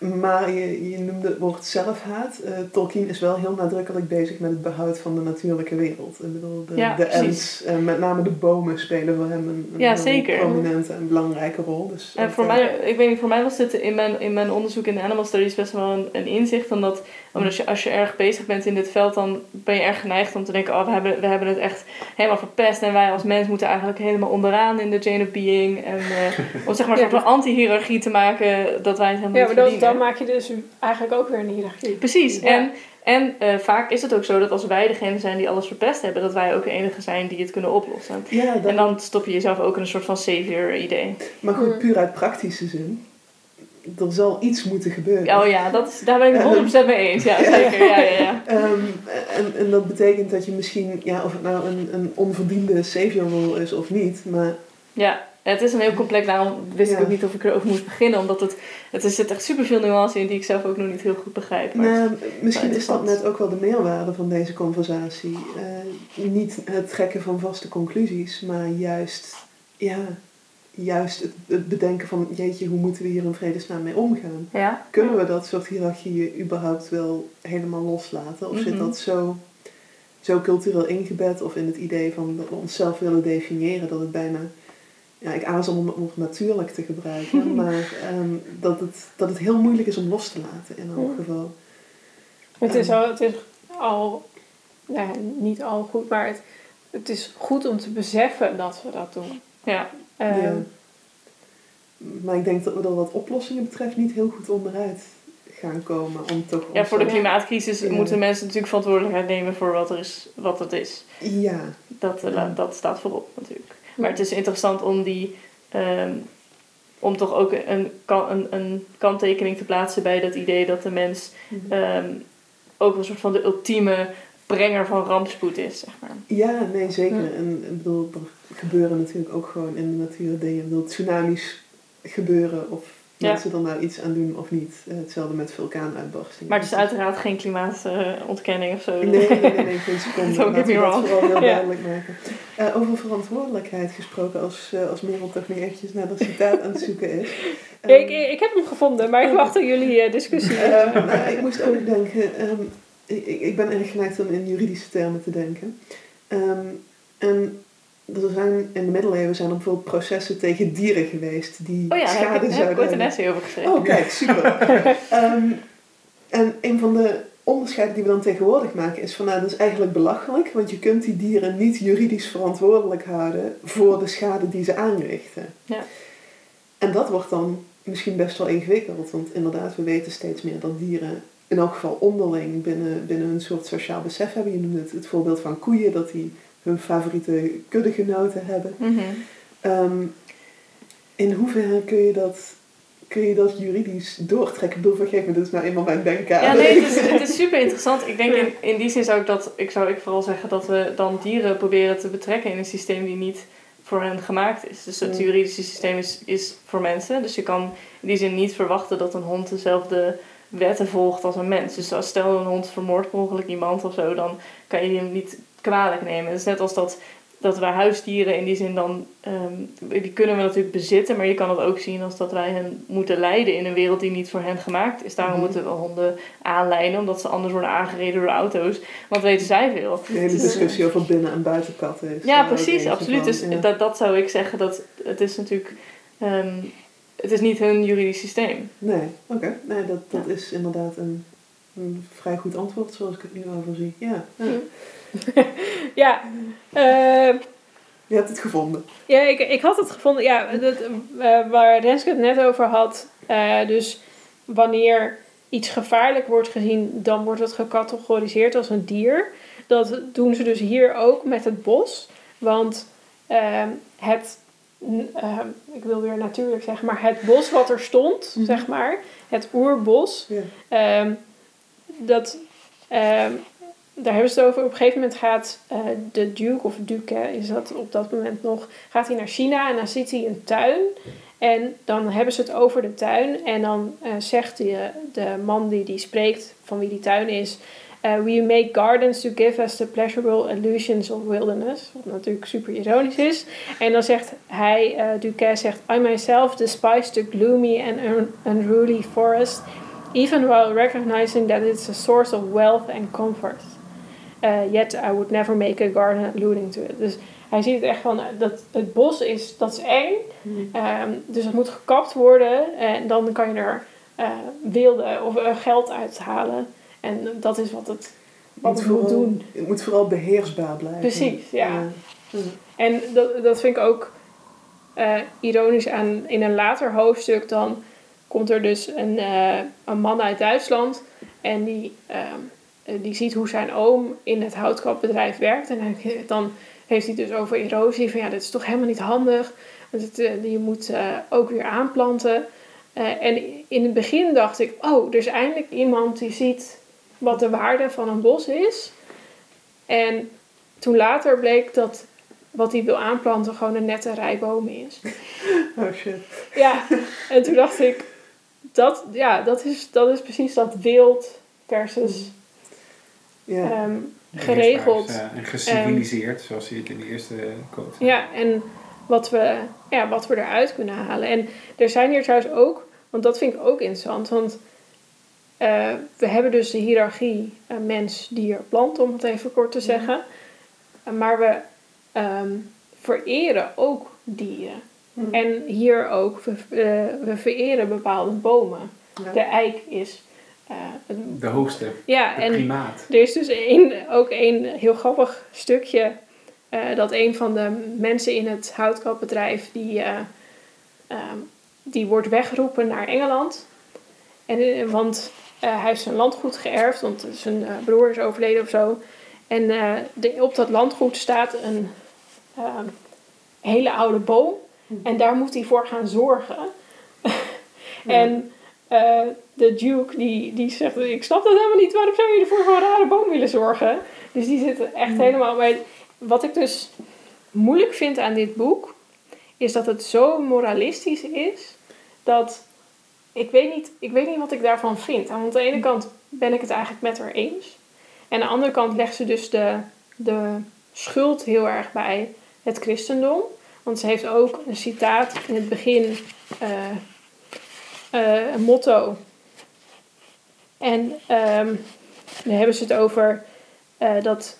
maar je, je noemde het woord zelfhaat. Eh, Tolkien is wel heel nadrukkelijk bezig met het behoud van de natuurlijke wereld. Ik bedoel, de, Ja, de ents, met name de bomen spelen voor hem een, een Ja, heel zeker. prominente en belangrijke rol. Dus En voor eh, mij, ik weet niet, voor mij was dit in mijn, in mijn onderzoek in de Animal Studies best wel een, een inzicht. Omdat, omdat als, je, als je erg bezig bent in dit veld, dan ben je erg geneigd om te denken: oh, we hebben, we hebben het echt helemaal verpest. En wij als mens moeten eigenlijk helemaal onderaan in de chain of being. En eh, om zeg maar een Ja, soort van anti-hierarchie te maken dat wij het helemaal Ja, niet. Dan maak je dus eigenlijk ook weer een hiërarchie. Precies. Ja. En, en eh, vaak is het ook zo dat als wij degene zijn die alles verpest hebben, dat wij ook de enige zijn die het kunnen oplossen. Ja, dat, En dan stop je jezelf ook in een soort van savior-idee. maar goed, Mm. puur uit praktische zin. Er zal iets moeten gebeuren. Oh ja, dat is, daar ben ik het 100% mee eens. Ja, zeker. Ja, ja, ja. Ehm, en, en dat betekent dat je misschien, ja, of het nou een, een onverdiende savior role is of niet, maar Ja, het is een heel complex. Daarom wist ik ook niet of ik erover moest beginnen. Omdat het, het er zit echt superveel nuance in die ik zelf ook nog niet heel goed begrijp. Maar nou, misschien is dat net ook wel de meerwaarde van deze conversatie. Eh, niet het trekken van vaste conclusies, maar juist, ja, juist het, het bedenken van, jeetje, hoe moeten we hier in vredesnaam mee omgaan? ja. Kunnen we dat soort hiërarchieën überhaupt wel helemaal loslaten? Of zit Mhm. dat zo, zo cultureel ingebed of in het idee van dat we onszelf willen definiëren dat het bijna, ja, ik aarzel om het woord natuurlijk te gebruiken, maar ehm, dat, het, dat het heel moeilijk is om los te laten in elk geval. Het is al, het is al ja, niet al goed, maar het, het is goed om te beseffen dat we dat doen. Ja. Ehm, Ja. Maar ik denk dat we er wat oplossingen betreft niet heel goed onderuit gaan komen om toch ja, voor de klimaatcrisis Ja. moeten mensen natuurlijk verantwoordelijkheid nemen voor wat, er is, wat het is. Ja, Dat, eh, dat staat voorop natuurlijk. Maar het is interessant om die... ehm, om toch ook een, een, een kanttekening te plaatsen bij dat idee dat de mens ehm, ook een soort van de ultieme brenger van rampspoed is, zeg maar. Ja, nee, zeker. Ja. En ik bedoel, er gebeuren natuurlijk ook gewoon in de natuur dingen. Ik bedoel, tsunamis gebeuren of Ja. mensen er nou iets aan doen of niet. Eh, Hetzelfde met vulkaanuitbarstingen. Maar het is uiteraard geen klimaatontkenning of zo. Nee, nee, nee, nee, geen seconde. Don't get me dat wrong. vooral heel duidelijk maken. Eh, over verantwoordelijkheid gesproken, als, eh, als Merel toch nog eventjes naar dat citaat aan het zoeken is. Ja, ik, ik heb hem gevonden, maar ik wacht op jullie eh, discussie. Nou, ik moest ook denken, ehm, ik, ik ben erg geneigd om in juridische termen te denken. En er zijn in de middeleeuwen zijn er bijvoorbeeld processen tegen dieren geweest die Oh ja, daar schade heb ik, daar heb ik zouden een hebben. essay over geschreven. Oh, kijk, super. Ehm, en een van de onderscheiden die we dan tegenwoordig maken is van nou, dat is eigenlijk belachelijk, want je kunt die dieren niet juridisch verantwoordelijk houden voor de schade die ze aanrichten. Ja. En dat wordt dan misschien best wel ingewikkeld, want inderdaad, we weten steeds meer dat dieren in elk geval onderling binnen, binnen een soort sociaal besef hebben. Je noemde het, het voorbeeld van koeien, dat die hun favoriete kuddegenoten hebben. Mhm. Ehm, in hoeverre kun je dat, kun je dat juridisch doortrekken? Ik bedoel, vergeef me, dit is nou eenmaal mijn denken. Ja, nee, het is, het is super interessant. Ik denk in, in die zin zou ik dat, ik zou ik vooral zeggen dat we dan dieren proberen te betrekken in een systeem die niet voor hen gemaakt is. Dus het Mm. juridische systeem is, is voor mensen. Dus je kan in die zin niet verwachten dat een hond dezelfde wetten volgt als een mens. Dus als stel een hond vermoordt per ongeluk iemand of zo, dan kan je hem niet kwalijk nemen. Het is net als dat, dat wij huisdieren in die zin dan, ehm, die kunnen we natuurlijk bezitten, maar je kan het ook zien als dat wij hen moeten leiden in een wereld die niet voor hen gemaakt is. Daarom Mhm. moeten we honden aanlijnen, omdat ze anders worden aangereden door auto's. Want weten zij veel. De hele Dus- discussie over binnen- en buitenkatten is. Ja, ook precies, absoluut. Dus ja. dat, dat zou ik zeggen, dat het is natuurlijk... ehm, het is niet hun juridisch systeem. Nee, oké. Nee, dat, dat is inderdaad een, een vrij goed antwoord zoals ik het nu over zie. Ja, ja. Ja, eh, je hebt het gevonden. ja ik, ik had het gevonden. Ja, dat, eh, waar Renske het net over had. eh, dus wanneer iets gevaarlijk wordt gezien, dan wordt het gecategoriseerd als een dier. Dat doen ze dus hier ook met het bos. Want ehm, het ehm, ik wil weer natuurlijk zeggen, maar het bos wat er stond, Mhm. zeg maar, het oerbos. Ehm, dat, ehm, daar hebben ze het over. Op een gegeven moment gaat eh, de Duke, of Duke is dat op dat moment nog, gaat hij naar China en dan ziet hij een tuin. En dan hebben ze het over de tuin. En dan eh, zegt die, eh, de man die die spreekt, van wie die tuin is... eh, we make gardens to give us the pleasurable illusions of wilderness. Wat natuurlijk super ironisch is. En dan zegt hij, eh Duquet zegt... I myself despise the gloomy and un- unruly forest... even while recognizing that it's a source of wealth and comfort. Uh, yet I would never make a garden alluding to it. Dus hij ziet het echt van, eh, dat het bos is, dat is eng. Mhm. Ehm, dus het moet gekapt worden en dan kan je er eh wilde of eh, geld uithalen. En dat is wat het, wat het moet vooral, doen. Het moet vooral beheersbaar blijven. Precies, ja. Ja. En dat, dat vind ik ook ironisch aan in een later hoofdstuk. Dan komt er dus een, eh, een man uit Duitsland en die, ehm, eh, die ziet hoe zijn oom in het houtkapbedrijf werkt. En hij- dan heeft hij dus over erosie. Van ja, dit is toch helemaal niet handig. Want het, eh, je moet ook weer aanplanten. En in het begin dacht ik, oh, er is eindelijk iemand die ziet wat de waarde van een bos is. En toen later bleek dat wat hij wil aanplanten gewoon een nette rij bomen is. Oh shit. Ja, en toen dacht ik, dat, ja, dat, is, dat is precies dat wild versus Ja. ehm, geregeld. Ja, en geciviliseerd, zoals je het in de eerste quote zei. Ja, en wat we, ja, wat we eruit kunnen halen. En er zijn hier trouwens ook, want dat vind ik ook interessant, want eh, we hebben dus de hiërarchie eh, mens, dier, plant, om het even kort te zeggen. Maar we ehm, vereren ook dieren. Mhm. En hier ook, we, eh, we vereren bepaalde bomen. Ja. De eik is. eh, een- De hoogste, ja, de en primaat. er is dus een, ook een heel grappig stukje eh, dat een van de mensen in het houtkapbedrijf die, eh, ehm, die wordt weggeroepen naar Engeland. En, want eh, hij heeft zijn landgoed geërfd, want zijn eh, broer is overleden of zo. En eh, de, op dat landgoed staat een ehm, hele oude boom. En daar moet hij voor gaan zorgen. En eh, de Duke die, die zegt, ik snap dat helemaal niet, waarom zou je ervoor voor een rare boom willen zorgen? Dus die zit echt helemaal bij. Wat ik dus moeilijk vind aan dit boek, is dat het zo moralistisch is, dat ik weet niet, ik weet niet wat ik daarvan vind. Aan de ene kant ben ik het eigenlijk met haar eens. En aan de andere kant legt ze dus de, de schuld heel erg bij het christendom. Want ze heeft ook een citaat in het begin, eh, eh, een motto. En ehm dan hebben ze het over eh, dat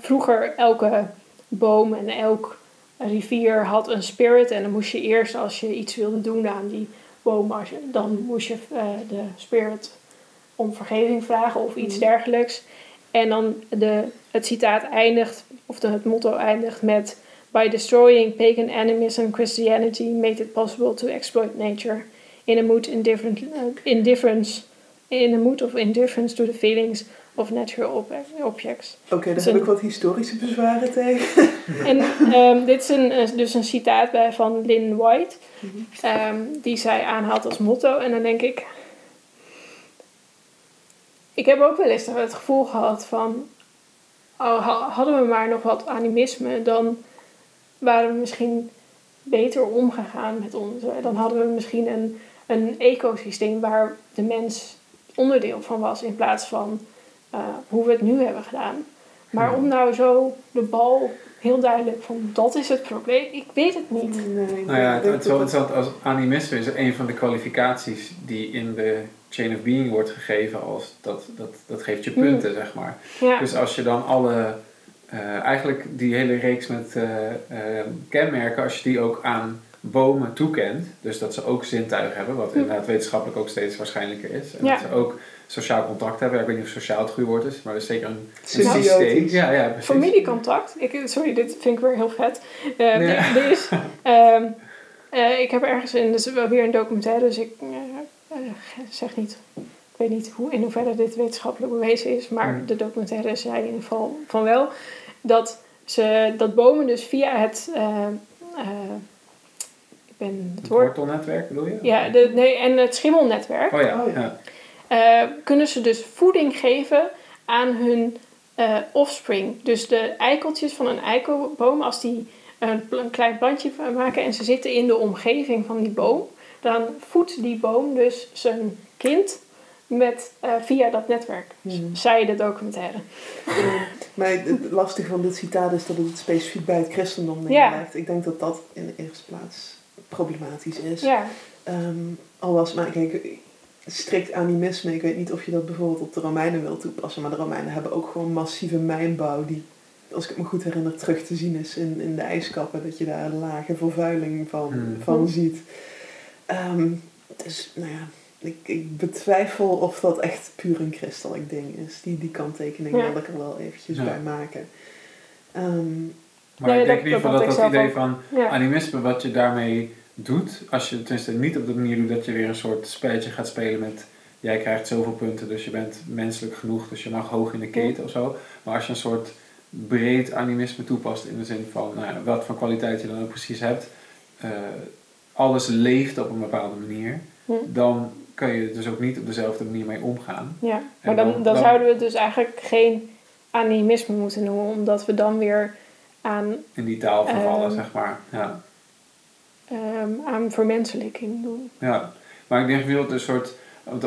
vroeger elke boom en elk rivier had een spirit. En dan moest je eerst, als je iets wilde doen aan die boom, dan moest je de spirit om vergeving vragen of iets dergelijks. En dan de, het citaat eindigt, of de, het motto eindigt met... By destroying pagan animism, Christianity made it possible to exploit nature in a mood indifferent, uh, indifference, in a mood of indifference to the feelings of natural ob- objects. Oké, daar Dus heb ik wat historische bezwaren tegen. En ehm, dit is een, eh, dus een citaat bij, van Lynn White, Mhm. ehm, die zij aanhaalt als motto. En dan denk ik, ik heb ook wel eens het gevoel gehad van, oh, ha- hadden we maar nog wat animisme, dan waren we misschien beter omgegaan met ons. Dan hadden we misschien een, een ecosysteem waar de mens onderdeel van was, in plaats van eh, hoe we het nu hebben gedaan. Maar om nou zo de bal heel duidelijk van dat is het probleem, ik weet het niet. Nee, Nou ja, het, het het- interessant als animisme is een van de kwalificaties die in de chain of being wordt gegeven als dat, dat, dat geeft je punten, zeg maar. Ja, Dus als je dan alle, eh, eigenlijk die hele reeks met eh, eh, kenmerken, als je die ook aan bomen toekent, dus dat ze ook zintuigen hebben, wat inderdaad wetenschappelijk ook steeds waarschijnlijker is. En Ja. dat ze ook sociaal contact hebben. Ik weet niet of sociaal het goede woord is, maar dat is zeker een, een systeem. Ja, ja, precies. familiecontact. Ik, sorry, dit vind ik weer heel vet. Ja. er- er is, ehm, eh, ik heb ergens in, dus wel weer een documentaire, dus ik zeg niet, ik weet niet hoe, in hoeverre dit wetenschappelijk bewezen is, maar Mm. de documentaire zei in ieder geval van wel, dat, ze, dat bomen dus via het, eh, eh, ben het wortelnetwerk bedoel je? Ja, de, nee, en het schimmelnetwerk. Oh ja, Oh ja. eh, kunnen ze dus voeding geven aan hun eh, offspring. Dus de eikeltjes van een eikelboom, als die een, een klein plantje maken en ze zitten in de omgeving van die boom, dan voedt die boom dus zijn kind met, eh, via dat netwerk. Hmm. Zei de documentaire. Maar het lastige van dit citaat is dat het specifiek bij het christendom Ja. neerlegt. Ik denk dat dat in de eerste plaats problematisch is. Ja, Ehm, al was, maar kijk, strikt animisme, ik weet niet of je dat bijvoorbeeld op de Romeinen wil toepassen, maar de Romeinen hebben ook gewoon massieve mijnbouw die, als ik het me goed herinner, terug te zien is in, in de ijskappen, dat je daar lage vervuiling van, Hmm. van ziet. Ehm, dus, nou ja, ik, ik betwijfel of dat echt puur een christelijk ding is. Die, die kanttekening Ja. wil ik er wel eventjes Ja. bij maken. Ehm, Maar Nee, ik denk in ieder geval dat dat idee van ja. animisme, wat je daarmee doet, als je het tenminste niet op de manier doet dat je weer een soort spelletje gaat spelen met jij krijgt zoveel punten, dus je bent menselijk genoeg, dus je mag hoog in de keten of zo. Maar als je een soort breed animisme toepast in de zin van nou ja, wat voor kwaliteit je dan ook precies hebt, eh, alles leeft op een bepaalde manier, dan kan je er dus ook niet op dezelfde manier mee omgaan. Ja, maar dan, dan- zouden we het dus eigenlijk geen animisme moeten noemen, omdat we dan weer aan, In die taal vervallen, Ehm. zeg maar. Ja. ehm aan vermenselijking doen. Ja, maar ik denk wel een soort.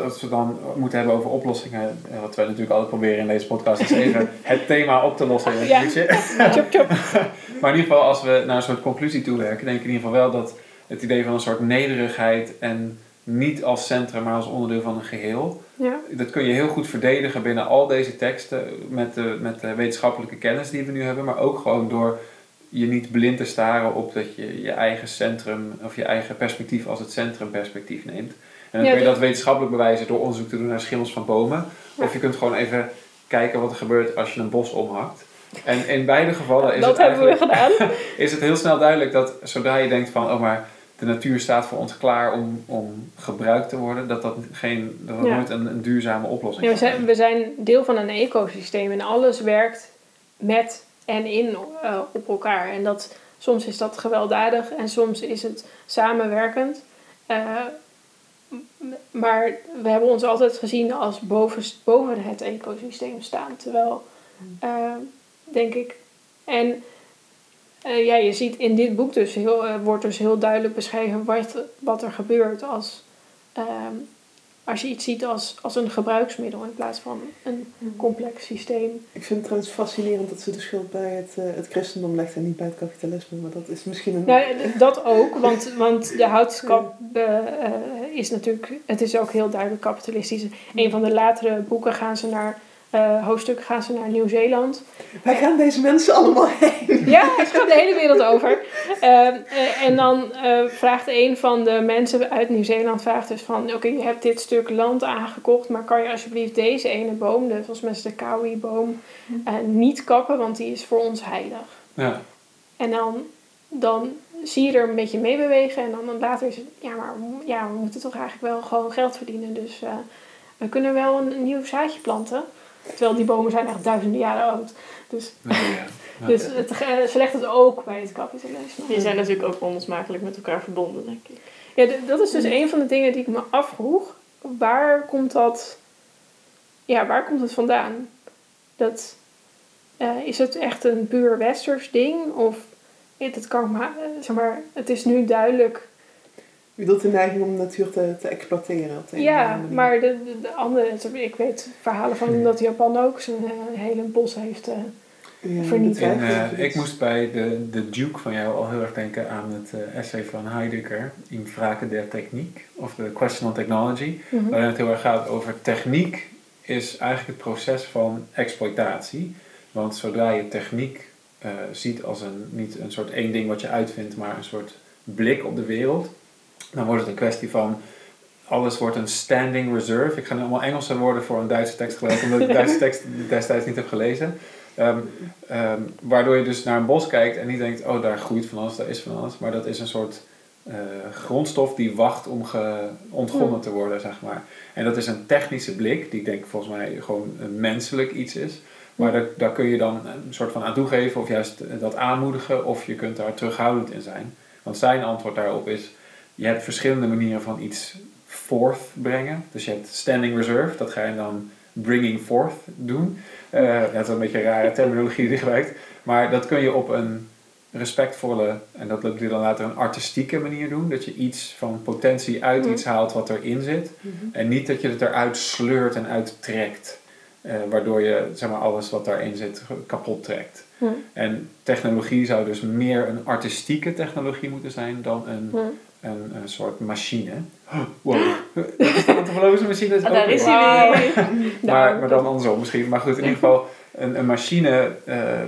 Als we dan moeten hebben over oplossingen, eh, wat wij natuurlijk altijd proberen in deze podcast, is even het thema op te lossen in een Ja. Chop, chop. Maar in ieder geval, als we naar een soort conclusie toe werken, denk ik in ieder geval wel dat het idee van een soort nederigheid en niet als centrum, maar als onderdeel van een geheel, Ja, dat kun je heel goed verdedigen binnen al deze teksten met de, met de wetenschappelijke kennis die we nu hebben, maar ook gewoon door je niet blind te staren op dat je je eigen centrum of je eigen perspectief als het centrumperspectief neemt. En dan Ja, kun je dat- wetenschappelijk bewijzen door onderzoek te doen naar schimmels van bomen. Ja. Of je kunt gewoon even kijken wat er gebeurt als je een bos omhakt. En in beide gevallen is dat het hebben we gedaan. is het heel snel duidelijk dat zodra je denkt van, oh maar de natuur staat voor ons klaar om, om gebruikt te worden, dat dat, geen, dat dat Ja. nooit een, een duurzame oplossing Ja, we, zijn, we zijn deel van een ecosysteem en alles werkt met en in eh, op elkaar. En dat, soms is dat gewelddadig en soms is het samenwerkend. Eh, maar we hebben ons altijd gezien als boven, boven het ecosysteem staan. Terwijl, eh, denk ik. En eh, ja, je ziet in dit boek dus heel, eh, wordt dus heel duidelijk beschreven wat, wat er gebeurt als, ehm, als je iets ziet als, als een gebruiksmiddel in plaats van een complex systeem. ik vind het trouwens fascinerend dat ze de schuld bij het, eh, het christendom legt en niet bij het kapitalisme, maar dat is misschien een... Nou, dat ook, want, want de houtskap eh, is natuurlijk, het is ook heel duidelijk kapitalistisch. Een van de latere boeken gaan ze naar, eh, hoofdstukken gaan ze naar Nieuw-Zeeland. Waar gaan deze mensen allemaal heen? Ja, het gaat de hele wereld over. Eh, eh, en dan eh, vraagt een van de mensen uit Nieuw-Zeeland vraagt dus van... Oké, je hebt dit stuk land aangekocht, maar kan je alsjeblieft deze ene boom, de, volgens mij is de kawi-boom, eh, niet kappen, want die is voor ons heilig. Ja, En dan, dan zie je er een beetje mee bewegen en dan later is het... Ja, maar ja, we moeten toch eigenlijk wel gewoon geld verdienen, dus eh, we kunnen wel een, een nieuw zaadje planten. Terwijl die bomen zijn echt duizenden jaren oud. Dus, nee, ja. Dus het, eh, ze legt het ook bij het kapitalisme. Die zijn natuurlijk ook onlosmakelijk met elkaar verbonden, denk ik. Ja, d- dat is dus een van de dingen die ik me afvroeg. Waar komt dat... Ja, waar komt het vandaan? Dat, eh, is het echt een puur westers ding? Of het, het kan maar, eh, zeg maar, het is nu duidelijk. Je bedoelt de neiging om de natuur te, te exploiteren op de Ja, maar de, de, de andere, ik weet verhalen van dat Japan ook zijn eh, hele bos heeft. eh, Ja, vernietigd. En, eh, ik moest bij de, de Duke van jou al heel erg denken aan het essay van Heidegger, In Frage der Techniek, of The Question on Technology, mhm. waarin het heel erg gaat over techniek is eigenlijk het proces van exploitatie. Want zodra je techniek eh, ziet als een, niet een soort één ding wat je uitvindt, maar een soort blik op de wereld, dan wordt het een kwestie van alles wordt een standing reserve. Ik ga nu allemaal Engelse woorden voor een Duitse tekst gebruiken, omdat ik de Duitse tekst destijds niet heb gelezen. Ehm, ehm, waardoor je dus naar een bos kijkt en niet denkt, oh daar groeit van alles, daar is van alles. Maar dat is een soort eh, grondstof die wacht om ontgonnen te worden, zeg maar. En dat is een technische blik, die ik denk volgens mij gewoon een menselijk iets is. Maar daar, daar kun je dan een soort van aan toegeven of juist dat aanmoedigen of je kunt daar terughoudend in zijn. Want zijn antwoord daarop is, je hebt verschillende manieren van iets forth brengen. Dus je hebt standing reserve, dat ga je dan bringing forth doen. Uh, dat is een beetje een rare terminologie die gebruikt. Maar dat kun je op een respectvolle, en dat doe je dan later een artistieke manier doen. Dat je iets van potentie uit Mhm. iets haalt wat erin zit. Mhm. En niet dat je het eruit sleurt en uittrekt. eh, waardoor je zeg maar, alles wat daarin zit kapot trekt. En technologie zou dus meer een artistieke technologie moeten zijn dan een. Een, een soort machine. Wow, dat is antropologische machine. is Ah, ook daar is Wauw. hij weer. maar, maar dan andersom misschien. Maar goed, in ieder geval, een, een machine eh, eh,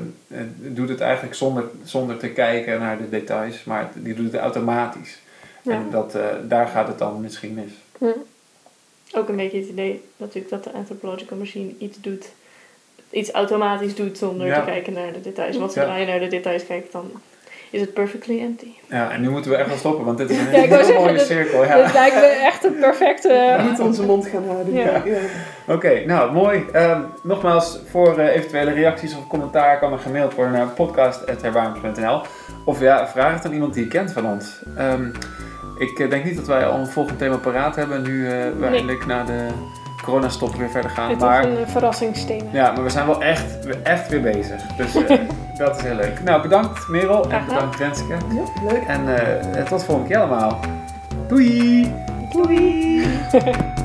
doet het eigenlijk zonder, zonder te kijken naar de details, maar die doet het automatisch. Ja. En dat, eh, daar gaat het dan misschien mis. Hm. Ook een beetje het idee natuurlijk dat de anthropological machine iets doet, iets automatisch doet zonder Ja. te kijken naar de details. Want Ja. zodra je naar de details kijkt, dan is het perfectly empty. Ja, en nu moeten we echt wel stoppen, want dit is een Ja, ik wou hele zeggen, mooie dit- cirkel. Dit Ja. lijkt me echt een perfecte... We moeten onze mond gaan houden. Ja. Ja. Oké, nou mooi. Ehm, nogmaals, voor eh, eventuele reacties of commentaar kan er gemaild worden naar podcast.herwarmers.nl Of ja, vraag het aan iemand die je kent van ons. Ehm, ik eh, denk niet dat wij al een volgend thema paraat hebben nu eh, we Nee. eindelijk na de coronastop weer verder gaan. Het maar, is een verrassingsthema. ja, maar we zijn wel echt, echt weer bezig. Dus eh, dat is heel leuk. Nou, bedankt Merel en bedankt Renske. Ja, leuk. En eh, tot volgende keer allemaal. Doei! Doei!